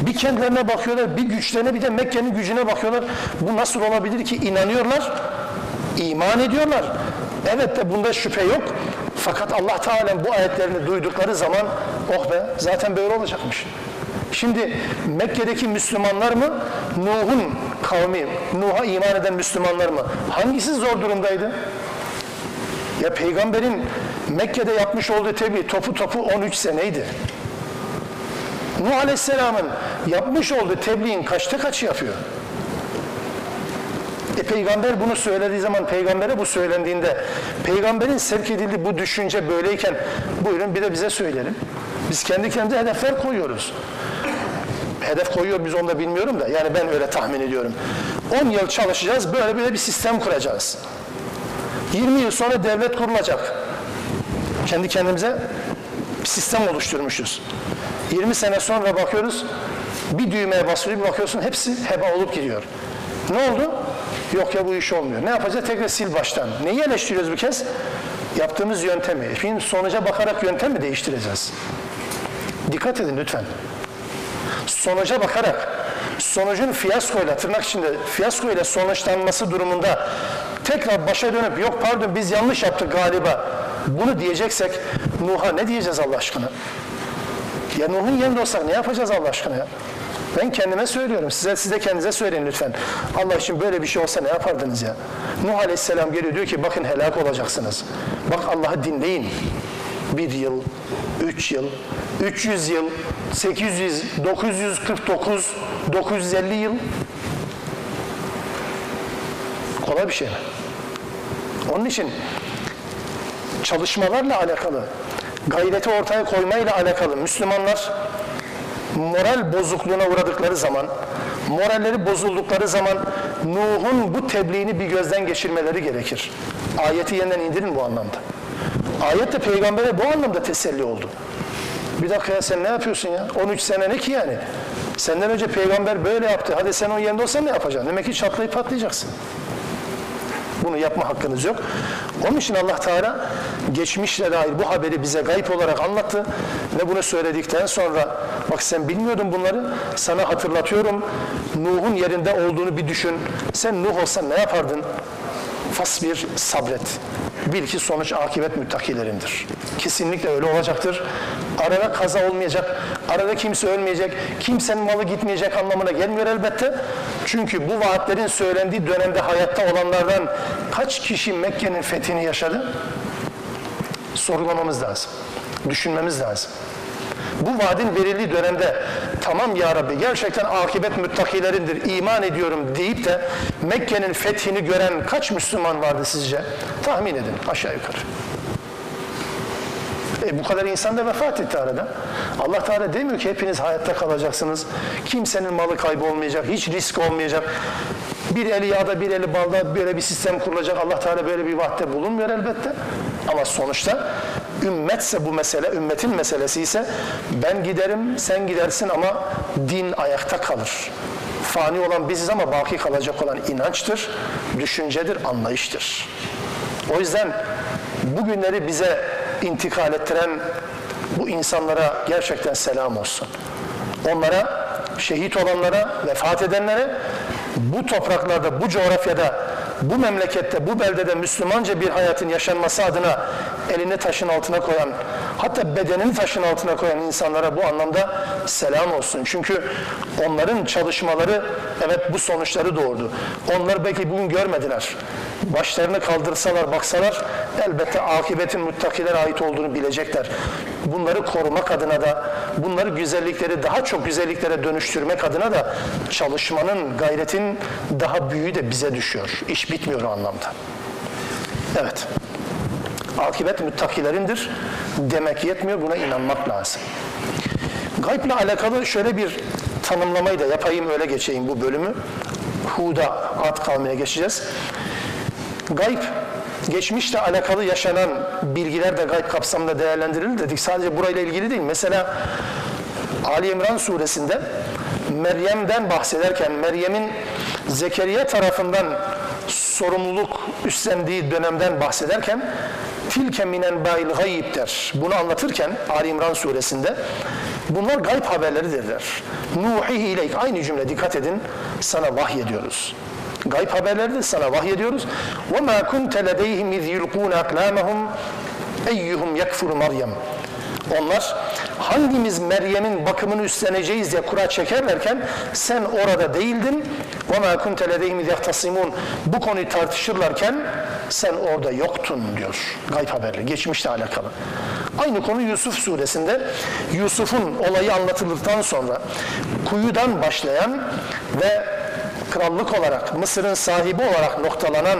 Bir kendilerine bakıyorlar, bir güçlerine bir de Mekke'nin gücüne bakıyorlar. Bu nasıl olabilir ki? İnanıyorlar, iman ediyorlar. Evet de bunda şüphe yok. Fakat Allah Teala bu ayetlerini duydukları zaman oh be zaten böyle olacakmış. Şimdi Mekke'deki Müslümanlar mı? Nuh'un kavmi, Nuh'a iman eden Müslümanlar mı? Hangisi zor durumdaydı? Ya peygamberin Mekke'de yapmış olduğu tebliğ topu topu 13 seneydi. Nuh Aleyhisselam'ın yapmış olduğu tebliğin kaçta kaçı yapıyor? E peygamber bunu söylediği zaman peygambere bu söylendiğinde peygamberin sevk edildiği bu düşünce böyleyken buyurun bir de bize söyleyelim. Biz kendi kendimize hedefler koyuyoruz. Hedef koyuyor biz onu da bilmiyorum da yani ben öyle tahmin ediyorum. 10 yıl çalışacağız böyle böyle bir sistem kuracağız. 20 yıl sonra devlet kurulacak. Kendi kendimize bir sistem oluşturmuşuz. 20 sene sonra bakıyoruz bir düğmeye basıyor bir bakıyorsun hepsi heba olup gidiyor. Ne oldu? Yok ya bu iş olmuyor. Ne yapacağız? Tekrar sil baştan. Neyi eleştiriyoruz bu kez? Yaptığımız yöntemi. Şimdi sonuca bakarak yöntem mi değiştireceğiz? Dikkat edin lütfen. Sonuca bakarak sonucun fiyaskoyla tırnak içinde fiyaskoyla sonuçlanması durumunda tekrar başa dönüp yok pardon biz yanlış yaptık galiba bunu diyeceksek Nuh'a ne diyeceğiz Allah aşkına? Ya Nuh'un yerinde olsak ne yapacağız Allah aşkına ya? Ben kendime söylüyorum. Size siz de kendinize söyleyin lütfen. Allah için böyle bir şey olsa ne yapardınız ya? Nuh Aleyhisselam geliyor diyor ki bakın helak olacaksınız. Bak Allah'ı dinleyin. Bir yıl, üç yıl, 300 yıl, 800, 949, 950 yıl. Kolay bir şey mi? Onun için çalışmalarla alakalı, gayreti ortaya koymayla alakalı Müslümanlar moral bozukluğuna uğradıkları zaman, moralleri bozuldukları zaman Nuh'un bu tebliğini bir gözden geçirmeleri gerekir. Ayeti yeniden indirin bu anlamda. Ayet de peygambere bu anlamda teselli oldu. Bir dakika ya sen ne yapıyorsun ya? 13 sene ne ki yani? Senden önce peygamber böyle yaptı. Hadi sen onun yerinde olsan ne yapacaksın? Demek ki çatlayıp patlayacaksın. Bunu yapma hakkınız yok. Onun için Allah Teala geçmişle dair bu haberi bize gayip olarak anlattı ve bunu söyledikten sonra bak sen bilmiyordun bunları sana hatırlatıyorum. Nuh'un yerinde olduğunu bir düşün. Sen Nuh olsan ne yapardın? Fasbir, sabret. Bil ki sonuç akibet müttakilerindir. Kesinlikle öyle olacaktır. Arada kaza olmayacak, arada kimse ölmeyecek, kimsenin malı gitmeyecek anlamına gelmiyor elbette. Çünkü bu vaatlerin söylendiği dönemde hayatta olanlardan kaç kişi Mekke'nin fethini yaşadı? Sorgulamamız lazım. Düşünmemiz lazım. Bu vaadin verildiği dönemde tamam ya Rabbi gerçekten akibet müttakilerindir, iman ediyorum deyip de Mekke'nin fethini gören kaç Müslüman vardı sizce? Tahmin edin aşağı yukarı. E bu kadar insan da vefat etti arada. Allah Teala demiyor ki hepiniz hayatta kalacaksınız. Kimsenin malı kaybolmayacak, hiç risk olmayacak. Bir eli yağda bir eli balda böyle bir sistem kurulacak. Allah Teala böyle bir vaatte bulunmuyor elbette. Ama sonuçta ümmetse bu mesele, ümmetin meselesi ise ben giderim, sen gidersin ama din ayakta kalır. Fani olan biziz ama baki kalacak olan inançtır, düşüncedir, anlayıştır. O yüzden bugünleri bize intikal ettiren bu insanlara gerçekten selam olsun. Onlara, şehit olanlara, vefat edenlere bu topraklarda, bu coğrafyada, bu memlekette, bu beldede Müslümanca bir hayatın yaşanması adına elini taşın altına koyan, hatta bedenini taşın altına koyan insanlara bu anlamda selam olsun. Çünkü onların çalışmaları evet bu sonuçları doğurdu. Onlar belki bugün görmediler. Başlarını kaldırsalar, baksalar elbette akibetin muttakilere ait olduğunu bilecekler. Bunları korumak adına da, bunları güzellikleri daha çok güzelliklere dönüştürmek adına da çalışmanın, gayretin daha büyüğü de bize düşüyor. İş bitmiyor o anlamda. Evet. Akibet müttakilerindir demek yetmiyor, buna inanmak lazım. Gaybla alakalı şöyle bir tanımlamayı da yapayım, öyle geçeyim bu bölümü. Huda ad kavmine geçeceğiz. Gayb, geçmişle alakalı yaşanan bilgiler de gayb kapsamında değerlendirilir dedik. Sadece burayla ilgili değil. Mesela Ali İmran suresinde Meryem'den bahsederken Meryem'in Zekeriya tarafından sorumluluk üstlendiği dönemden bahsederken tilke minen bâil gayib der. Bunu anlatırken Ali İmran suresinde bunlar gayb haberleridirler. Nuhihi ileyk. Aynı cümle dikkat edin. Sana vahyediyoruz. Gayb haberleridir. Sana vahyediyoruz. وَمَا كُنْتَ لَدَيْهِمْ اِذْ يُلْقُونَ اَقْلَامَهُمْ اَيُّهُمْ يَكْفُرُ Meryem. Onlar hangimiz Meryem'in bakımını üstleneceğiz diye kura çekerlerken sen orada değildin. وَمَا كُنْتَ لَدَيْهِمْ يَخْتَصِمُونَ Bu konuyu tartışırlarken sen orada yoktun diyor gayb haberleri. Geçmişle alakalı. Aynı konu Yusuf suresinde Yusuf'un olayı anlatıldıktan sonra kuyudan başlayan ve krallık olarak, Mısır'ın sahibi olarak noktalanan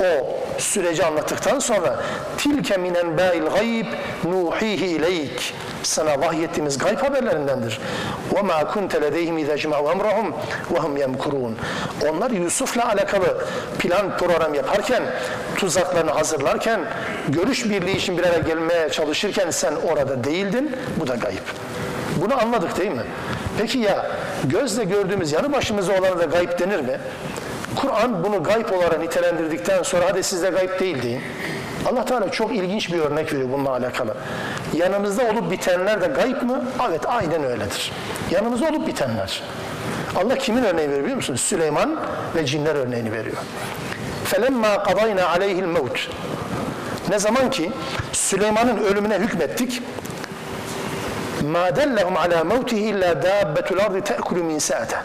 o süreci anlattıktan sonra tilke minen bâil gayb nuhihi ileyk sana vahyettiğimiz gayb haberlerindendir. Ve ma kunte ledeyhim izâ cema'u emrahum ve hum yemkurûn. Onlar Yusuf'la alakalı plan program yaparken, tuzaklarını hazırlarken, görüş birliği için bir araya gelmeye çalışırken sen orada değildin. Bu da gayb. Bunu anladık değil mi? Peki ya gözle gördüğümüz yanı başımıza olanı da gayb denir mi? Kur'an bunu gayb olarak nitelendirdikten sonra hadi sizde gayb değil deyin. Allah Teala çok ilginç bir örnek veriyor bununla alakalı. Yanımızda olup bitenler de gayb mı? Evet aynen öyledir. Yanımızda olup bitenler. Allah kimin örneği veriyor biliyor musunuz? Süleyman ve cinler örneğini veriyor. فَلَمَّا قَضَيْنَا عَلَيْهِ الْمَوْتِ Ne zaman ki Süleyman'ın ölümüne hükmettik, مَا دَلَّهُمْ عَلَى مَوْتِهِ اِلَّا دَابَّةُ الْاَرْضِ تَأْكُلُ مِنْ سَاَتَهِ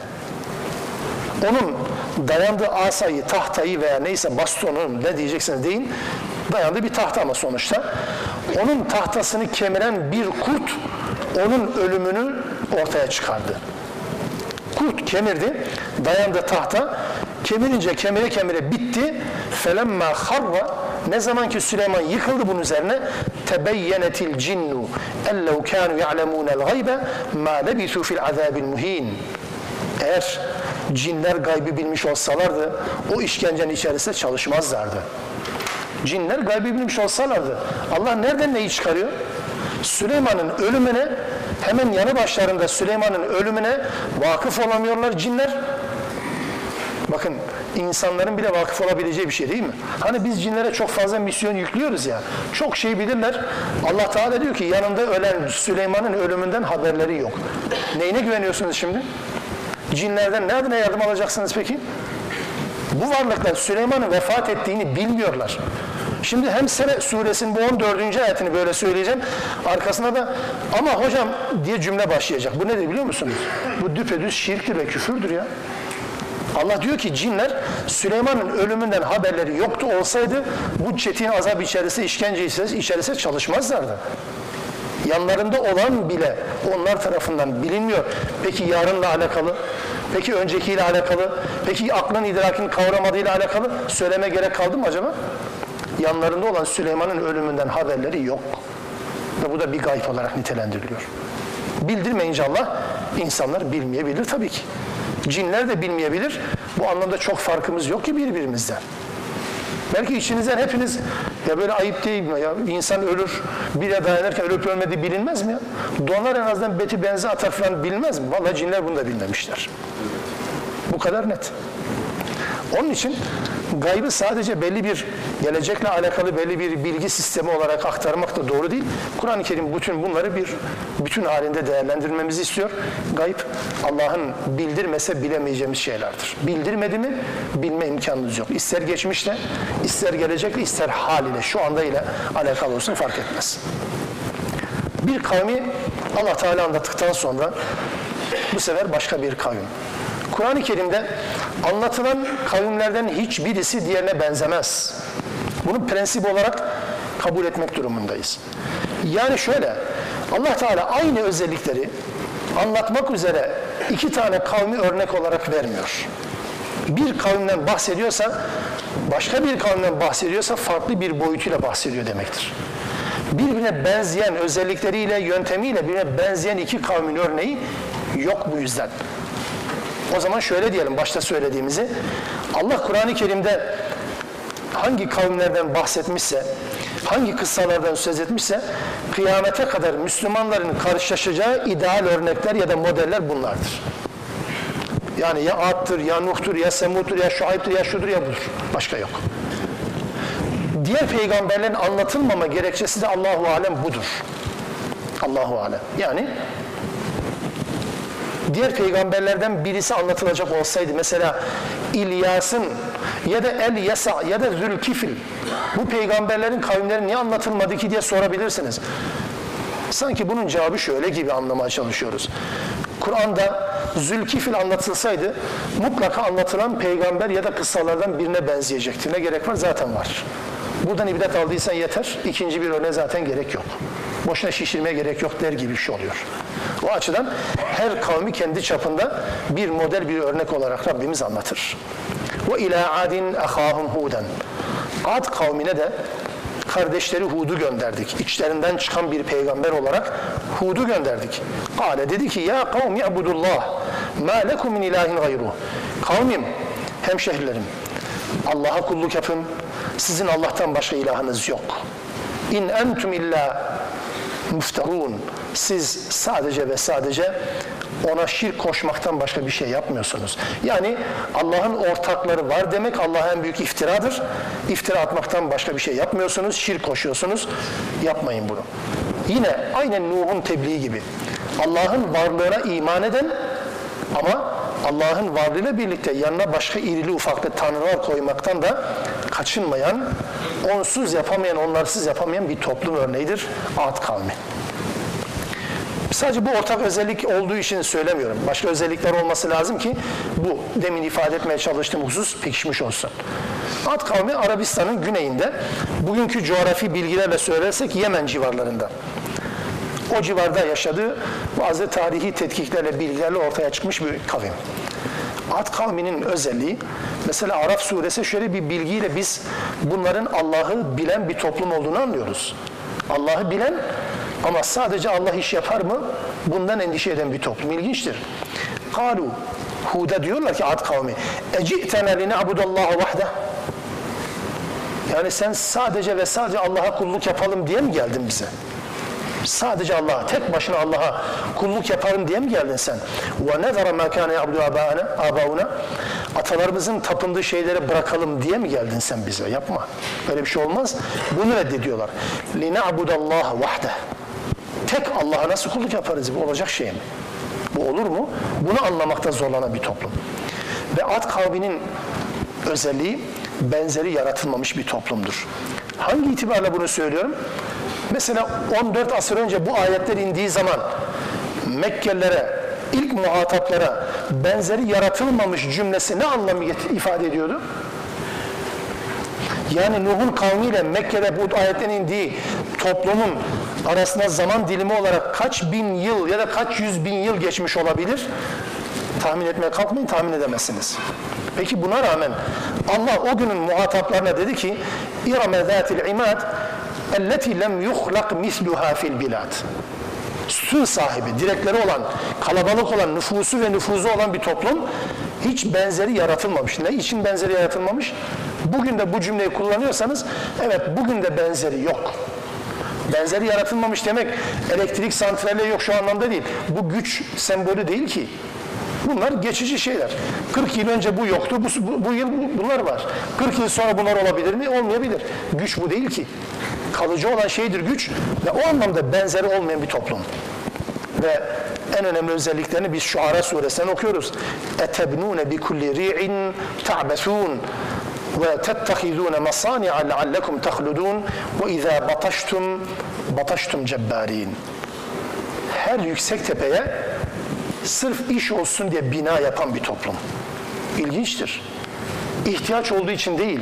Onun dayandığı asayı, tahtayı veya neyse bastonu ne diyeceksiniz deyin, dayandığı bir tahta ama sonuçta. Onun tahtasını kemiren bir kurt onun ölümünü ortaya çıkardı. Kurt kemirdi, dayandı tahta, kemirince kemire kemire bitti. Felemma harra ne zaman ki Süleyman yıkıldı bunun üzerine tebeyyenetil cinnu ellev kanu ya'lemunel gaybe ma lebisu fil azabil muhin. Eğer cinler gaybı bilmiş olsalardı o işkencenin içerisinde çalışmazlardı. Cinler gaybı bilmiş olsalardı Allah nereden neyi çıkarıyor? Süleyman'ın ölümüne hemen yanı başlarında Süleyman'ın ölümüne vakıf olamıyorlar cinler. Bakın insanların bile vakıf olabileceği bir şey değil mi? Hani biz cinlere çok fazla misyon yüklüyoruz ya. Çok şey bilirler. Allah Teala diyor ki yanında ölen Süleyman'ın ölümünden haberleri yok. Neyine güveniyorsunuz şimdi? Cinlerden ne adına yardım alacaksınız peki? Bu varlıklar Süleyman'ın vefat ettiğini bilmiyorlar. Şimdi hem Sebe suresinin bu 14. ayetini böyle söyleyeceğim. Arkasına da ama hocam diye cümle başlayacak. Bu nedir biliyor musunuz? Bu düpedüz şirktir ve küfürdür ya. Allah diyor ki cinler Süleyman'ın ölümünden haberleri yoktu olsaydı bu çetin azap içerisinde işkence içerisinde çalışmazlardı. Yanlarında olan bile onlar tarafından bilinmiyor. Peki yarınla alakalı? Peki öncekiyle alakalı? Peki aklın idrakin kavramadığıyla alakalı? Söyleme gerek kaldı mı acaba? Yanlarında olan Süleyman'ın ölümünden haberleri yok. Ve bu da bir gayb olarak nitelendiriliyor. Bildirmeyince Allah insanlar bilmeyebilir tabii ki. Cinler de bilmeyebilir. Bu anlamda çok farkımız yok ki birbirimizden. Belki içinizden hepiniz ya böyle ayıp değil mi ya insan ölür bir de dayanırken ölüp ölmediği bilinmez mi ya? Donar en azından beti benzi atar falan bilmez mi? Vallahi cinler bunu da bilmemişler. Bu kadar net. Onun için gaybı sadece belli bir gelecekle alakalı belli bir bilgi sistemi olarak aktarmak da doğru değil. Kur'an-ı Kerim bütün bunları bir bütün halinde değerlendirmemizi istiyor. Gayb Allah'ın bildirmese bilemeyeceğimiz şeylerdir. Bildirmedi mi bilme imkanımız yok. İster geçmişte, ister gelecekle, ister hal ile, şu anda ile alakalı olsun fark etmez. Bir kavmi Allah Teala anlattıktan sonra bu sefer başka bir kavim. Kur'an-ı Kerim'de anlatılan kavimlerden hiçbirisi diğerine benzemez. Bunu prensip olarak kabul etmek durumundayız. Yani şöyle, Allah Teala aynı özellikleri anlatmak üzere iki tane kavmi örnek olarak vermiyor. Bir kavimden bahsediyorsa, başka bir kavimden bahsediyorsa farklı bir boyutuyla bahsediyor demektir. Birbirine benzeyen özellikleriyle, yöntemiyle birbirine benzeyen iki kavmin örneği yok bu yüzden. O zaman şöyle diyelim başta söylediğimizi. Allah Kur'an-ı Kerim'de hangi kavimlerden bahsetmişse, hangi kıssalardan söz etmişse kıyamete kadar Müslümanların karşılaşacağı ideal örnekler ya da modeller bunlardır. Yani ya Ad'tır, ya Nuh'tur, ya Semud'tur, ya Şuayb'tir, ya şudur, ya budur. Başka yok. Diğer peygamberlerin anlatılmama gerekçesi de Allahu Alem budur. Allahu Alem. Yani diğer peygamberlerden birisi anlatılacak olsaydı mesela İlyas'ın ya da El Yasa ya da Zülkifil bu peygamberlerin kavimleri niye anlatılmadı ki diye sorabilirsiniz. Sanki bunun cevabı şöyle gibi anlamaya çalışıyoruz. Kur'an'da Zülkifil anlatılsaydı mutlaka anlatılan peygamber ya da kıssalardan birine benzeyecekti. Ne gerek var? Zaten var. Buradan ibret aldıysan yeter. İkinci bir örneğe zaten gerek yok. Boşuna şişirmeye gerek yok der gibi bir şey oluyor. O açıdan her kavmi kendi çapında bir model, bir örnek olarak Rabbimiz anlatır. Ve ila adin ahahum huden. Ad kavmine de kardeşleri Hud'u gönderdik. İçlerinden çıkan bir peygamber olarak Hud'u gönderdik. Kale dedi ki ya kavmi abudullah ma lekum min ilahin gayruh. Kavmim, hemşehrilerim Allah'a kulluk yapın. Sizin Allah'tan başka ilahınız yok. İn entum illa muftarun. Siz sadece ve sadece ona şirk koşmaktan başka bir şey yapmıyorsunuz. Yani Allah'ın ortakları var demek Allah'a en büyük iftiradır. İftira atmaktan başka bir şey yapmıyorsunuz, şirk koşuyorsunuz. Yapmayın bunu. Yine aynen Nuh'un tebliği gibi. Allah'ın varlığına iman eden ama Allah'ın varlığıyla birlikte yanına başka irili ufaklı tanrılar koymaktan da kaçınmayan, onsuz yapamayan, onlarsız yapamayan bir toplum örneğidir Ad kavmi. Sadece bu ortak özellik olduğu için söylemiyorum. Başka özellikler olması lazım ki bu demin ifade etmeye çalıştığım husus pekişmiş olsun. Ad kavmi Arabistan'ın güneyinde, bugünkü coğrafi bilgilerle söylersek Yemen civarlarında. O civarda yaşadığı bazı tarihi tetkiklerle, bilgilerle ortaya çıkmış bir kavim. Ad kavminin özelliği, mesela Araf suresi şöyle bir bilgiyle biz bunların Allah'ı bilen bir toplum olduğunu anlıyoruz. Allah'ı bilen ama sadece Allah iş yapar mı? Bundan endişe eden bir toplum. İlginçtir. Kalu Hud'a diyorlar ki Ad kavmi Eci'tena line'abudallaha vahde Yani sen sadece ve sadece Allah'a kulluk yapalım diye mi geldin bize? Sadece Allah'a, tek başına Allah'a kulluk yaparım diye mi geldin sen? وَنَذَرَ مَا كَانَ يَعْبُدُ آبَاؤُنَا Atalarımızın tapındığı şeyleri bırakalım diye mi geldin sen bize? Yapma. Böyle bir şey olmaz. Bunu reddediyorlar. لِنَعْبُدَ اللّٰهَ وَحْدَهِ Tek Allah'a nasıl kulluk yaparız? Bu olacak şey mi? Bu olur mu? Bunu anlamakta zorlanan bir toplum. Ve Ad kavminin özelliği benzeri yaratılmamış bir toplumdur. Hangi itibarla bunu söylüyorum? Mesela 14 asır önce bu ayetler indiği zaman Mekkelilere, ilk muhataplara benzeri yaratılmamış cümlesi ne anlamı ifade ediyordu? Yani Nuh'un kavmiyle Mekke'de bu ayetlerin indiği toplumun arasında zaman dilimi olarak kaç bin yıl ya da kaç yüz bin yıl geçmiş olabilir? Tahmin etmeye kalkmayın, tahmin edemezsiniz. Peki buna rağmen Allah o günün muhataplarına dedi ki İrame zâtil imad elleti lem yuhlak misluha fil bilad su sahibi, direkleri olan, kalabalık olan, nüfusu ve nüfuzu olan bir toplum hiç benzeri yaratılmamış. Ne için benzeri yaratılmamış? Bugün de bu cümleyi kullanıyorsanız evet bugün de benzeri yok. Benzeri yaratılmamış demek elektrik santrali yok şu anlamda değil. Bu güç sembolü değil ki. Bunlar geçici şeyler. 40 yıl önce bu yoktu, bu, bu, bu yıl bunlar var. 40 yıl sonra bunlar olabilir mi? Olmayabilir. Güç bu değil ki kalıcı olan şeydir güç ve o anlamda benzeri olmayan bir toplum. Ve en önemli özelliklerini biz şu Şuara suresinden okuyoruz. Etebnune bi kulli ri'in ta'besun ve tettehizune masani'a leallekum tehludun ve izâ bataştum bataştum cebbârin. Her yüksek tepeye sırf iş olsun diye bina yapan bir toplum. İlginçtir. İhtiyaç olduğu için değil.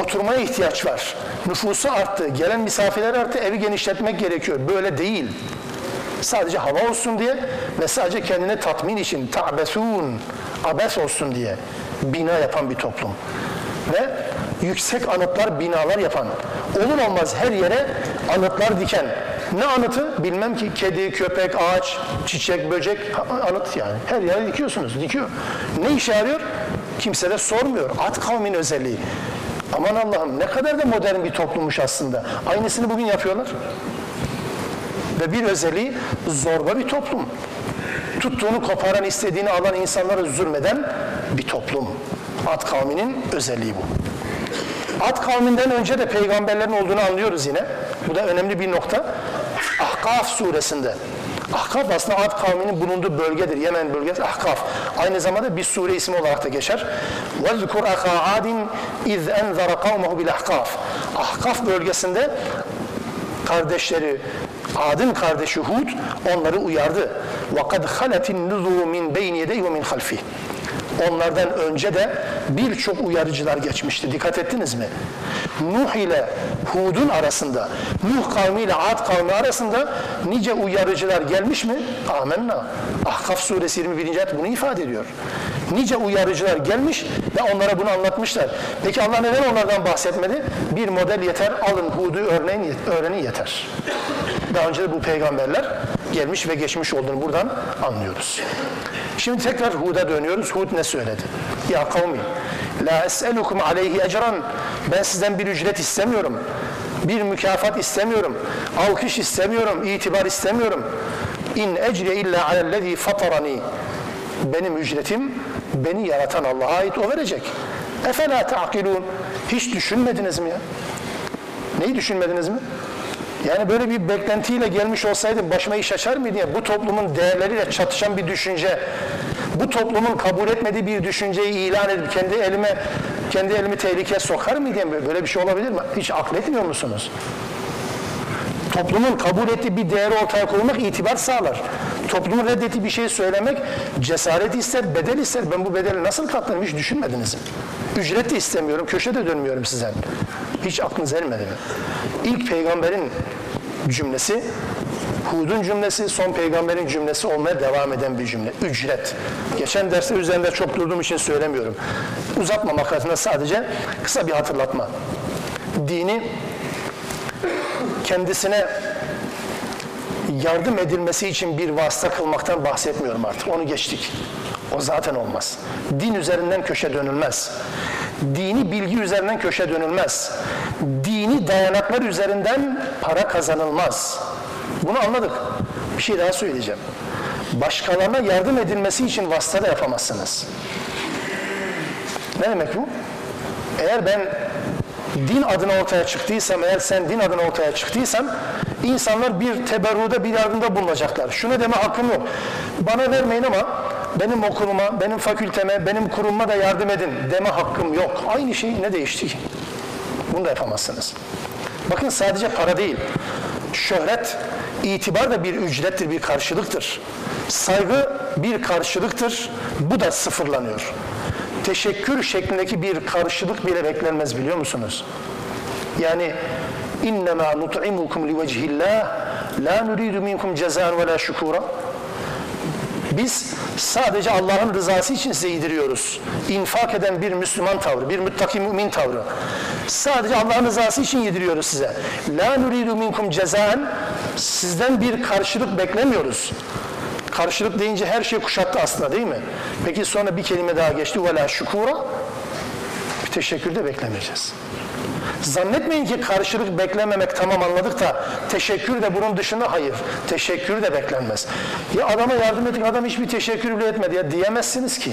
Oturmaya ihtiyaç var. Nüfusu arttı, gelen misafirler arttı, evi genişletmek gerekiyor. Böyle değil. Sadece hava olsun diye ve sadece kendine tatmin için ta'besun, abes olsun diye bina yapan bir toplum. Ve yüksek anıtlar, binalar yapan, olur olmaz her yere anıtlar diken. Ne anıtı? Bilmem ki kedi, köpek, ağaç, çiçek, böcek, anıt yani. Her yere dikiyorsunuz, dikiyor. Ne işe yarıyor? Kimse de sormuyor. At kavmin özelliği. Aman Allah'ım ne kadar da modern bir toplummuş aslında. Aynısını bugün yapıyorlar. Ve bir özelliği zorba bir toplum. Tuttuğunu koparan, istediğini alan insanlara zulmeden bir toplum. Ad kavminin özelliği bu. Ad kavminden önce de peygamberlerin olduğunu anlıyoruz yine. Bu da önemli bir nokta. Ahkaf suresinde. Ahkaf aslında Ad kavminin bulunduğu bölgedir. Yemen bölgesi Ahkaf. Aynı zamanda bir sure ismi olarak da geçer. وَذْكُرْ أَخَا عَادٍ اِذْ اَنْذَرَ قَوْمَهُ بِالْاحْقَافِ Ahkaf bölgesinde kardeşleri Ad'ın kardeşi Hud onları uyardı. وَقَدْ خَلَتِ النُّذُرُ مِنْ بَيْنِ يَدَيْهِ وَمِنْ خَلْفِهِ Onlardan önce de birçok uyarıcılar geçmişti. Dikkat ettiniz mi? Nuh ile Hud'un arasında, Nuh kavmi ile Ad kavmi arasında nice uyarıcılar gelmiş mi? Amenna. Ahkaf suresi 21. ayet bunu ifade ediyor. Nice uyarıcılar gelmiş ve onlara bunu anlatmışlar. Peki Allah neden onlardan bahsetmedi? Bir model yeter, alın Hud'u örneğin, öğrenin yeter. Daha önce de bu peygamberler gelmiş ve geçmiş olduğunu buradan anlıyoruz. Şimdi tekrar Hud'a dönüyoruz. Hud ne söyledi? Ya kavmi, la es'elukum aleyhi ecran. Ben sizden bir ücret istemiyorum. Bir mükafat istemiyorum. Alkış istemiyorum. itibar istemiyorum. İn ecriye illa alellezî fatarani. Benim ücretim beni yaratan Allah'a ait o verecek. Efela ta'kilun. Hiç düşünmediniz mi ya? Neyi düşünmediniz mi? Yani böyle bir beklentiyle gelmiş olsaydım başıma iş açar mıydı ya? Bu toplumun değerleriyle çatışan bir düşünce, bu toplumun kabul etmediği bir düşünceyi ilan edip kendi elime kendi elimi tehlikeye sokar mıydı? Böyle bir şey olabilir mi? Hiç akletmiyor musunuz? Toplumun kabul ettiği bir değeri ortaya koymak itibar sağlar. Toplumun reddettiği bir şey söylemek cesaret ister, bedel ister. Ben bu bedeli nasıl katlanırım hiç düşünmediniz mi? Ücret de istemiyorum, köşe de dönmüyorum sizden. Hiç aklınız ermedi mi? İlk peygamberin cümlesi, Hud'un cümlesi, son peygamberin cümlesi olmaya devam eden bir cümle. Ücret. Geçen derste üzerinde çok durduğum için söylemiyorum. Uzatmamak adına sadece kısa bir hatırlatma. Dini kendisine yardım edilmesi için bir vasıta kılmaktan bahsetmiyorum artık. Onu geçtik. O zaten olmaz. Din üzerinden köşe dönülmez. Dini bilgi üzerinden köşe dönülmez. Dini dayanaklar üzerinden para kazanılmaz. Bunu anladık. Bir şey daha söyleyeceğim. Başkalarına yardım edilmesi için vasıta da yapamazsınız. Ne demek bu? Eğer ben din adına ortaya çıktıysam, eğer sen din adına ortaya çıktıysan, insanlar bir teberruda, bir yardımda bulunacaklar. Şunu deme hakkım yok. Bana vermeyin ama benim okuluma, benim fakülteme, benim kurumuma da yardım edin deme hakkım yok. Aynı şey ne değişti ki? Bunu da yapamazsınız. Bakın sadece para değil. Şöhret, itibar da bir ücrettir, bir karşılıktır. Saygı bir karşılıktır. Bu da sıfırlanıyor. Teşekkür şeklindeki bir karşılık bile beklenmez biliyor musunuz? Yani innema nut'imukum liwecihillah la nuridu minkum cezan ve la şukura. Biz sadece Allah'ın rızası için size yediriyoruz. İnfak eden bir Müslüman tavrı, bir müttaki mümin tavrı. Sadece Allah'ın rızası için yediriyoruz size. La nuridu minkum cezan. Sizden bir karşılık beklemiyoruz. Karşılık deyince her şey kuşattı aslında değil mi? Peki sonra bir kelime daha geçti. Ve la şukura. Bir teşekkür de beklemeyeceğiz. Zannetmeyin ki karşılık beklememek tamam anladık da teşekkür de bunun dışında hayır. Teşekkür de beklenmez. Ya adama yardım ettik adam hiçbir teşekkür bile etmedi ya diyemezsiniz ki.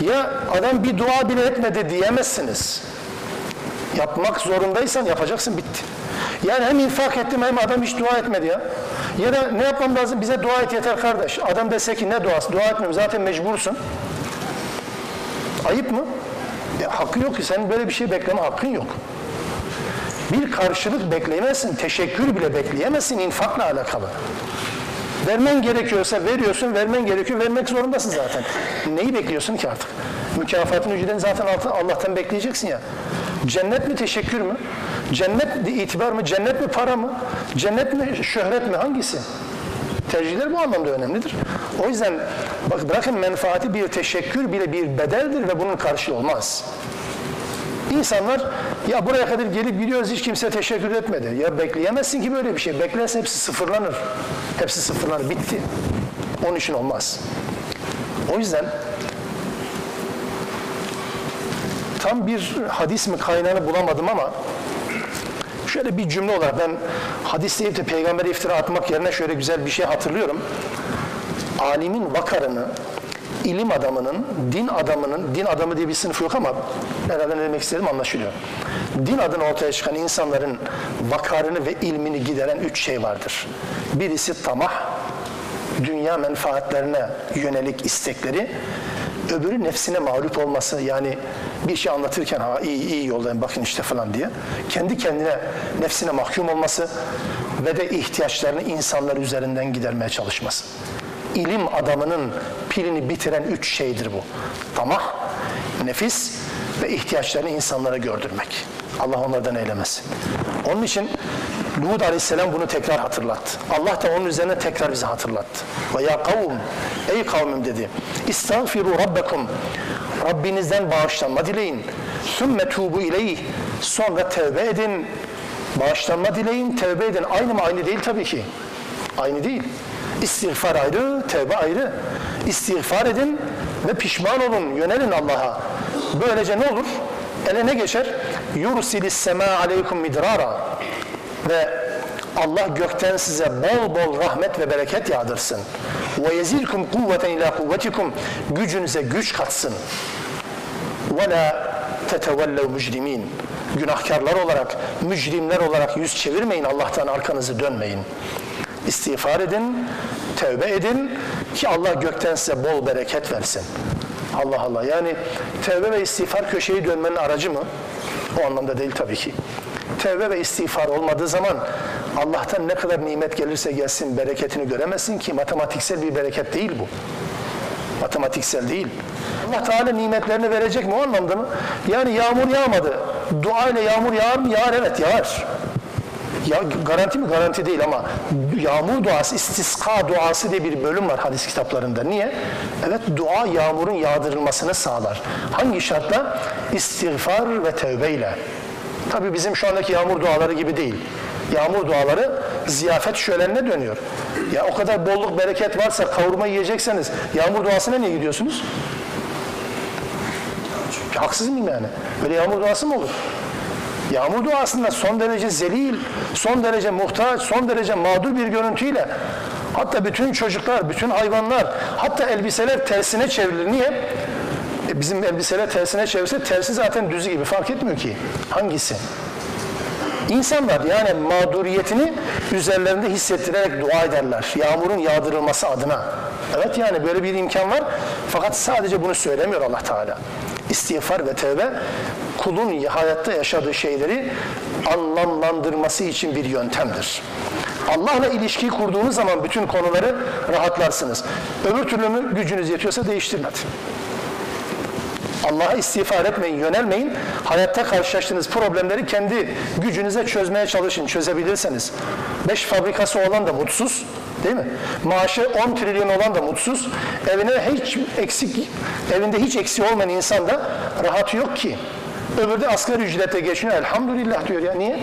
Ya adam bir dua bile etmedi diyemezsiniz. Yapmak zorundaysan yapacaksın bitti. Yani hem infak ettim hem adam hiç dua etmedi ya. Ya da ne yapmam lazım? Bize dua et yeter kardeş. Adam dese ki ne duası? Dua etmiyorum zaten mecbursun. Ayıp mı? Hakkın yok ki. Senin böyle bir şey bekleme hakkın yok. Bir karşılık bekleyemezsin. Teşekkür bile bekleyemezsin infakla alakalı. Vermen gerekiyorsa veriyorsun, vermen gerekiyor, vermek zorundasın zaten. Neyi bekliyorsun ki artık? Mükafatın ücretini zaten Allah'tan bekleyeceksin ya. Cennet mi, teşekkür mü? Cennet itibar mı, cennet mi, para mı? Cennet mi, şöhret mi? Hangisi? Tercihler bu anlamda önemlidir. O yüzden bak bırakın menfaati bir teşekkür bile bir bedeldir ve bunun karşılığı olmaz. İnsanlar ya buraya kadar gelip gidiyoruz hiç kimse teşekkür etmedi. Ya bekleyemezsin ki böyle bir şey. Beklerse hepsi sıfırlanır. Hepsi sıfırlanır. Bitti. Onun için olmaz. O yüzden tam bir hadis mi kaynağını bulamadım ama şöyle bir cümle olarak ben hadis deyip de peygambere iftira atmak yerine şöyle güzel bir şey hatırlıyorum. Alimin vakarını, ilim adamının, din adamının, din adamı diye bir sınıf yok ama herhalde ne demek istedim anlaşılıyor. Din adına ortaya çıkan insanların vakarını ve ilmini gideren üç şey vardır. Birisi tamah, dünya menfaatlerine yönelik istekleri, öbürü nefsine mağlup olması yani bir şey anlatırken ha iyi iyi yoldayım bakın işte falan diye kendi kendine nefsine mahkum olması ve de ihtiyaçlarını insanlar üzerinden gidermeye çalışması. İlim adamının pilini bitiren üç şeydir bu. Tamah, nefis ve ihtiyaçlarını insanlara gördürmek. Allah onlardan eylemesin. Onun için Lut aleyhisselam bunu tekrar hatırlattı. Allah da onun üzerine tekrar bize hatırlattı. Ve ya kavm, ey kavmim dedi. İstağfiru rabbekum. Rabbinizden bağışlanma dileyin. Sümme tubu ileyh. Sonra tevbe edin. Bağışlanma dileyin, tevbe edin. Aynı mı? Aynı değil tabii ki. Aynı değil. İstiğfar ayrı, tevbe ayrı. İstiğfar edin ve pişman olun, yönelin Allah'a. Böylece ne olur? Ele ne geçer? Yursilis sema aleykum midrara. Ve Allah gökten size bol bol rahmet ve bereket yağdırsın. Ve yezilkum kuvveten ila kuvvetikum. Gücünüze güç katsın. Ve la tetevellev mücrimin. Günahkarlar olarak, mücrimler olarak yüz çevirmeyin Allah'tan arkanızı dönmeyin. İstiğfar edin, tövbe edin ki Allah gökten size bol bereket versin. Allah Allah. Yani tevbe ve istiğfar köşeyi dönmenin aracı mı? O anlamda değil tabii ki. Tevbe ve istiğfar olmadığı zaman Allah'tan ne kadar nimet gelirse gelsin bereketini göremezsin ki matematiksel bir bereket değil bu. Matematiksel değil. Allah Teala nimetlerini verecek mi o anlamda mı? Yani yağmur yağmadı. Dua ile yağmur yağar mı? Yağar evet yağar. Ya garanti mi? Garanti değil ama yağmur duası, istiska duası diye bir bölüm var hadis kitaplarında. Niye? Evet dua yağmurun yağdırılmasını sağlar. Hangi şartla? İstiğfar ve tevbeyle. Tabi bizim şu andaki yağmur duaları gibi değil. Yağmur duaları ziyafet şölenine dönüyor. Ya o kadar bolluk bereket varsa kavurma yiyecekseniz yağmur duasına niye gidiyorsunuz? Haksız mıyım yani? Böyle yağmur duası mı olur? Yağmur duasında son derece zelil, son derece muhtaç, son derece mağdur bir görüntüyle hatta bütün çocuklar, bütün hayvanlar, hatta elbiseler tersine çevrilir. Niye? E bizim elbiseler tersine çevirse tersi zaten düzü gibi fark etmiyor ki. Hangisi? İnsanlar yani mağduriyetini üzerlerinde hissettirerek dua ederler. Yağmurun yağdırılması adına. Evet yani böyle bir imkan var. Fakat sadece bunu söylemiyor Allah Teala. İstiğfar ve tevbe kulun hayatta yaşadığı şeyleri anlamlandırması için bir yöntemdir. Allah'la ilişkiyi kurduğunuz zaman bütün konuları rahatlarsınız. Öbür türlü mü gücünüz yetiyorsa değiştirin hadi. Allah'a istiğfar etmeyin, yönelmeyin. Hayatta karşılaştığınız problemleri kendi gücünüze çözmeye çalışın, çözebilirseniz. Beş fabrikası olan da mutsuz, değil mi? Maaşı 10 trilyon olan da mutsuz. Evine hiç eksik, evinde hiç eksiği olmayan insan da rahat yok ki. Öbürü de asgari ücrete geçiniyor. Elhamdülillah diyor ya. Niye?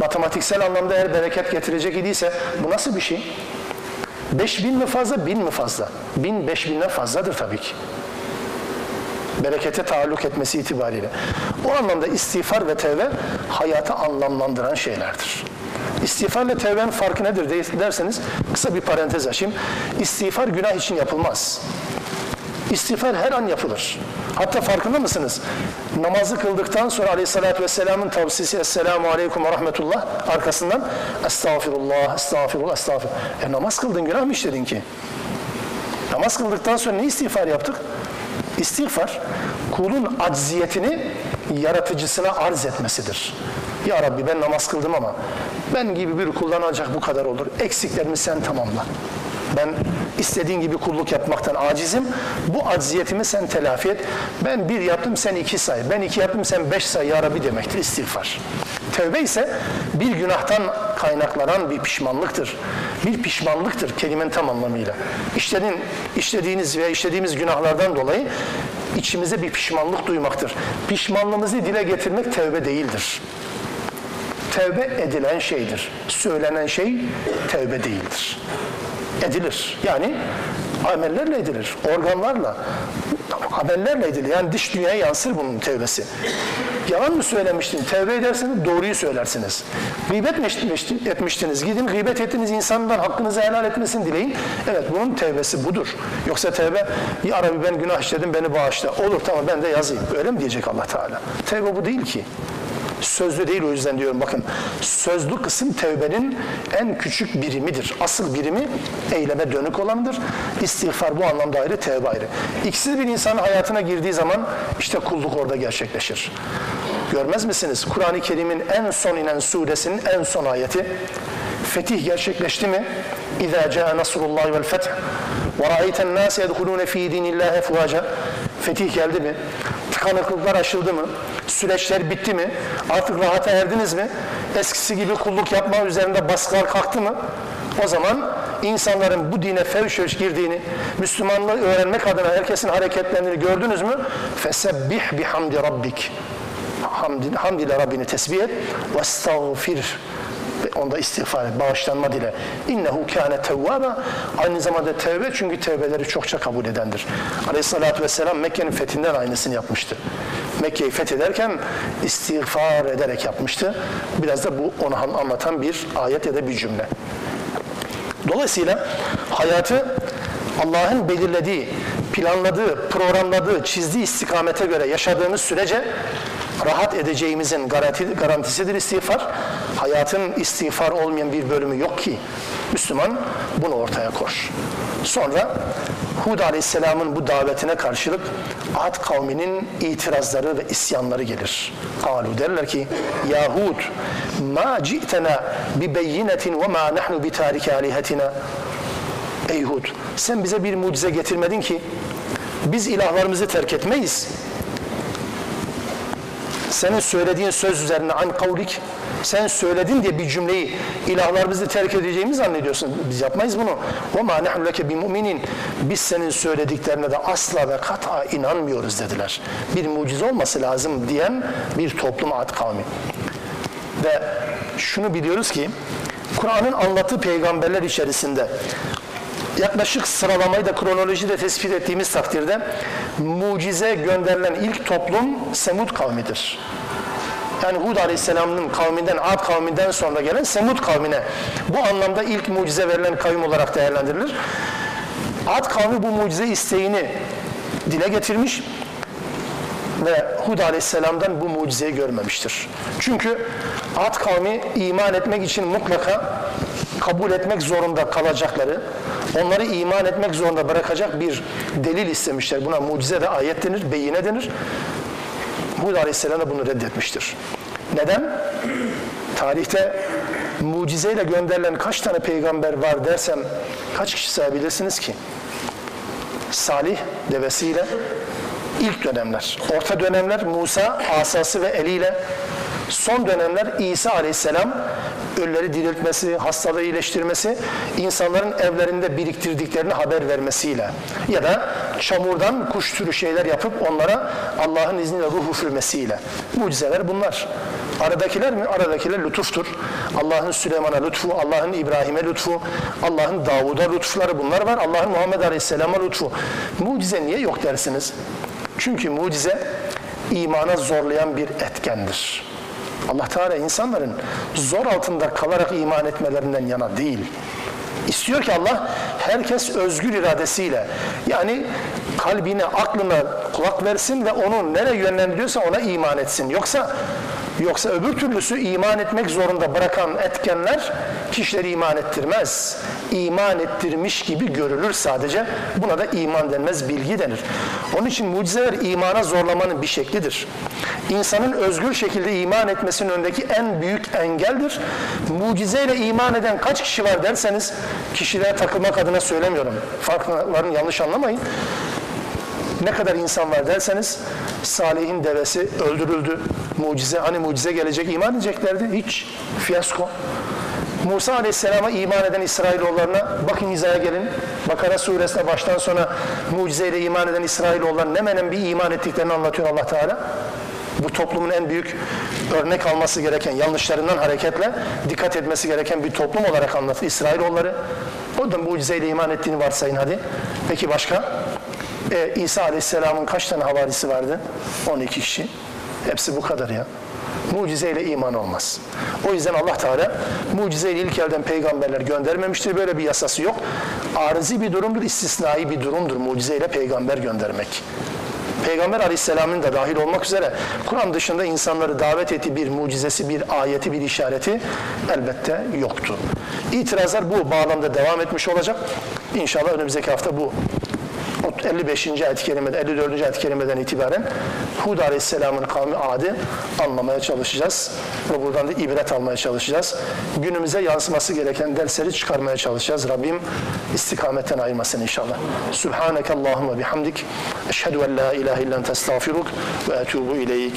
Matematiksel anlamda eğer bereket getirecek idiyse bu nasıl bir şey? Beş bin mi fazla, bin mi fazla? Bin, beş binden fazladır tabii ki berekete taalluk etmesi itibariyle. O anlamda istiğfar ve tevbe hayatı anlamlandıran şeylerdir. İstiğfar ile tevbenin farkı nedir derseniz kısa bir parantez açayım. İstiğfar günah için yapılmaz. İstiğfar her an yapılır. Hatta farkında mısınız? Namazı kıldıktan sonra aleyhissalatü vesselamın tavsiyesi Esselamu aleyküm ve rahmetullah arkasından Estağfirullah, estağfirullah, estağfirullah. E namaz kıldın günah mı işledin ki? Namaz kıldıktan sonra ne istiğfar yaptık? İstiğfar, kulun acziyetini yaratıcısına arz etmesidir. Ya Rabbi ben namaz kıldım ama ben gibi bir kuldan ancak bu kadar olur. Eksiklerimi sen tamamla. Ben istediğin gibi kulluk yapmaktan acizim. Bu acziyetimi sen telafi et. Ben bir yaptım sen iki say. Ben iki yaptım sen beş say ya Rabbi demektir istiğfar. Tevbe ise bir günahtan kaynaklanan bir pişmanlıktır. Bir pişmanlıktır kelimenin tam anlamıyla. İşlerin, işlediğiniz veya işlediğimiz günahlardan dolayı içimize bir pişmanlık duymaktır. Pişmanlığımızı dile getirmek tevbe değildir. Tevbe edilen şeydir. Söylenen şey tevbe değildir. Edilir. Yani amellerle edilir. Organlarla, amellerle edilir. Yani dış dünyaya yansır bunun tevbesi. Yalan mı söylemiştin? Tevbe ederseniz doğruyu söylersiniz. Gıybet mi etmiştiniz? Gidin gıybet ettiğiniz insandan hakkınızı helal etmesini dileyin. Evet bunun tevbesi budur. Yoksa tevbe ya Rabbi ben günah işledim beni bağışla. Olur tamam ben de yazayım. Öyle mi diyecek Allah Teala? Tevbe bu değil ki. Sözlü değil o yüzden diyorum bakın. Sözlü kısım tevbenin en küçük birimidir. Asıl birimi eyleme dönük olanıdır. İstiğfar bu anlamda ayrı, tevbe ayrı. İkisi bir insanın hayatına girdiği zaman işte kulluk orada gerçekleşir. Görmez misiniz? Kur'an-ı Kerim'in en son inen suresinin en son ayeti. Fetih gerçekleşti mi? İzâ câe nasrullahi vel feth ve râeyten nâse yedhulûne fî dînillâhi efvâca. Fetih geldi mi? Tıkanıklıklar aşıldı mı? Süreçler bitti mi? Artık rahata erdiniz mi? Eskisi gibi kulluk yapma üzerinde baskılar kalktı mı? O zaman insanların bu dine fevşöş girdiğini, Müslümanlığı öğrenmek adına herkesin hareketlerini gördünüz mü? Fesebbih bihamdi rabbik. Hamd, hamd ile Rabbini tesbih et. Vestağfir onda istiğfar bağışlanma dile. İnnehu kâne tevvâba. Aynı zamanda tevbe çünkü tevbeleri çokça kabul edendir. Aleyhissalatü vesselam Mekke'nin fethinden aynısını yapmıştı. Mekke'yi fethederken istiğfar ederek yapmıştı. Biraz da bu onu anlatan bir ayet ya da bir cümle. Dolayısıyla hayatı Allah'ın belirlediği, planladığı, programladığı, çizdiği istikamete göre yaşadığımız sürece rahat edeceğimizin garanti, garantisidir istiğfar. Hayatın istiğfar olmayan bir bölümü yok ki. Müslüman bunu ortaya koş. Sonra Hud Aleyhisselam'ın bu davetine karşılık Ad kavminin itirazları ve isyanları gelir. Kalu derler ki Ya Hud ma ci'tena bi beyinetin ve ma nahnu bi tariki alihetina Ey Hud sen bize bir mucize getirmedin ki biz ilahlarımızı terk etmeyiz senin söylediğin söz üzerine an kavlik sen söyledin diye bir cümleyi ilahlarımızı terk edeceğimizi zannediyorsun. Biz yapmayız bunu. O ma nehnu leke bi muminin. Biz senin söylediklerine de asla ve kata inanmıyoruz dediler. Bir mucize olması lazım diyen bir toplum ad kavmi. Ve şunu biliyoruz ki Kur'an'ın anlattığı peygamberler içerisinde yaklaşık sıralamayı da kronolojide tespit ettiğimiz takdirde mucize gönderilen ilk toplum Semud kavmidir. Yani Hud Aleyhisselam'ın kavminden, Ad kavminden sonra gelen Semud kavmine bu anlamda ilk mucize verilen kavim olarak değerlendirilir. Ad kavmi bu mucize isteğini dile getirmiş ve Hud Aleyhisselam'dan bu mucizeyi görmemiştir. Çünkü Ad kavmi iman etmek için mutlaka kabul etmek zorunda kalacakları onları iman etmek zorunda bırakacak bir delil istemişler. Buna mucize de ayet denir, beyine denir. Hud Aleyhisselam da bunu reddetmiştir. Neden? Tarihte mucizeyle gönderilen kaç tane peygamber var dersem kaç kişi sayabilirsiniz ki? Salih devesiyle ilk dönemler, orta dönemler Musa asası ve eliyle, son dönemler İsa aleyhisselam ölüleri diriltmesi, hastalığı iyileştirmesi, insanların evlerinde biriktirdiklerini haber vermesiyle ya da çamurdan kuş türü şeyler yapıp onlara Allah'ın izniyle ruh üfürmesiyle. Mucizeler bunlar. Aradakiler mi? Aradakiler lütuftur. Allah'ın Süleyman'a lütfu, Allah'ın İbrahim'e lütfu, Allah'ın Davud'a lütufları bunlar var. Allah'ın Muhammed Aleyhisselam'a lütfu. Mucize niye yok dersiniz? Çünkü mucize imana zorlayan bir etkendir. Allah Teala insanların zor altında kalarak iman etmelerinden yana değil. İstiyor ki Allah herkes özgür iradesiyle yani kalbine, aklına kulak versin ve onu nereye yönlendiriyorsa ona iman etsin. Yoksa Yoksa öbür türlüsü iman etmek zorunda bırakan etkenler kişileri iman ettirmez. İman ettirmiş gibi görülür sadece. Buna da iman denmez, bilgi denir. Onun için mucizeler imana zorlamanın bir şeklidir. İnsanın özgür şekilde iman etmesinin önündeki en büyük engeldir. Mucizeyle iman eden kaç kişi var derseniz kişilere takılmak adına söylemiyorum. Farklarını yanlış anlamayın ne kadar insan var derseniz Salih'in devesi öldürüldü. Mucize, hani mucize gelecek iman edeceklerdi. Hiç fiyasko. Musa Aleyhisselam'a iman eden İsrailoğullarına bakın hizaya gelin. Bakara suresine baştan sona mucizeyle iman eden İsrailoğulların ne menen bir iman ettiklerini anlatıyor Allah Teala. Bu toplumun en büyük örnek alması gereken yanlışlarından hareketle dikkat etmesi gereken bir toplum olarak anlatır İsrailoğulları. O da mucizeyle iman ettiğini varsayın hadi. Peki başka? Ee, İsa Aleyhisselam'ın kaç tane havarisi vardı? 12 kişi. Hepsi bu kadar ya. Mucizeyle iman olmaz. O yüzden Allah Teala mucizeyle ilk elden peygamberler göndermemiştir. Böyle bir yasası yok. Arızi bir durumdur, istisnai bir durumdur mucizeyle peygamber göndermek. Peygamber aleyhisselamın da dahil olmak üzere Kur'an dışında insanları davet ettiği bir mucizesi, bir ayeti, bir işareti elbette yoktu. İtirazlar bu bağlamda devam etmiş olacak. İnşallah önümüzdeki hafta bu 55. ayet-i kerimeden, 54. ayet-i kerimeden itibaren Hud Aleyhisselam'ın kavmi adı anlamaya çalışacağız. Ve buradan da ibret almaya çalışacağız. Günümüze yansıması gereken dersleri çıkarmaya çalışacağız. Rabbim istikametten ayırmasın inşallah. Subhaneke Allahümme bihamdik. Eşhedü en la ilahe illen testağfiruk ve etubu ileyk.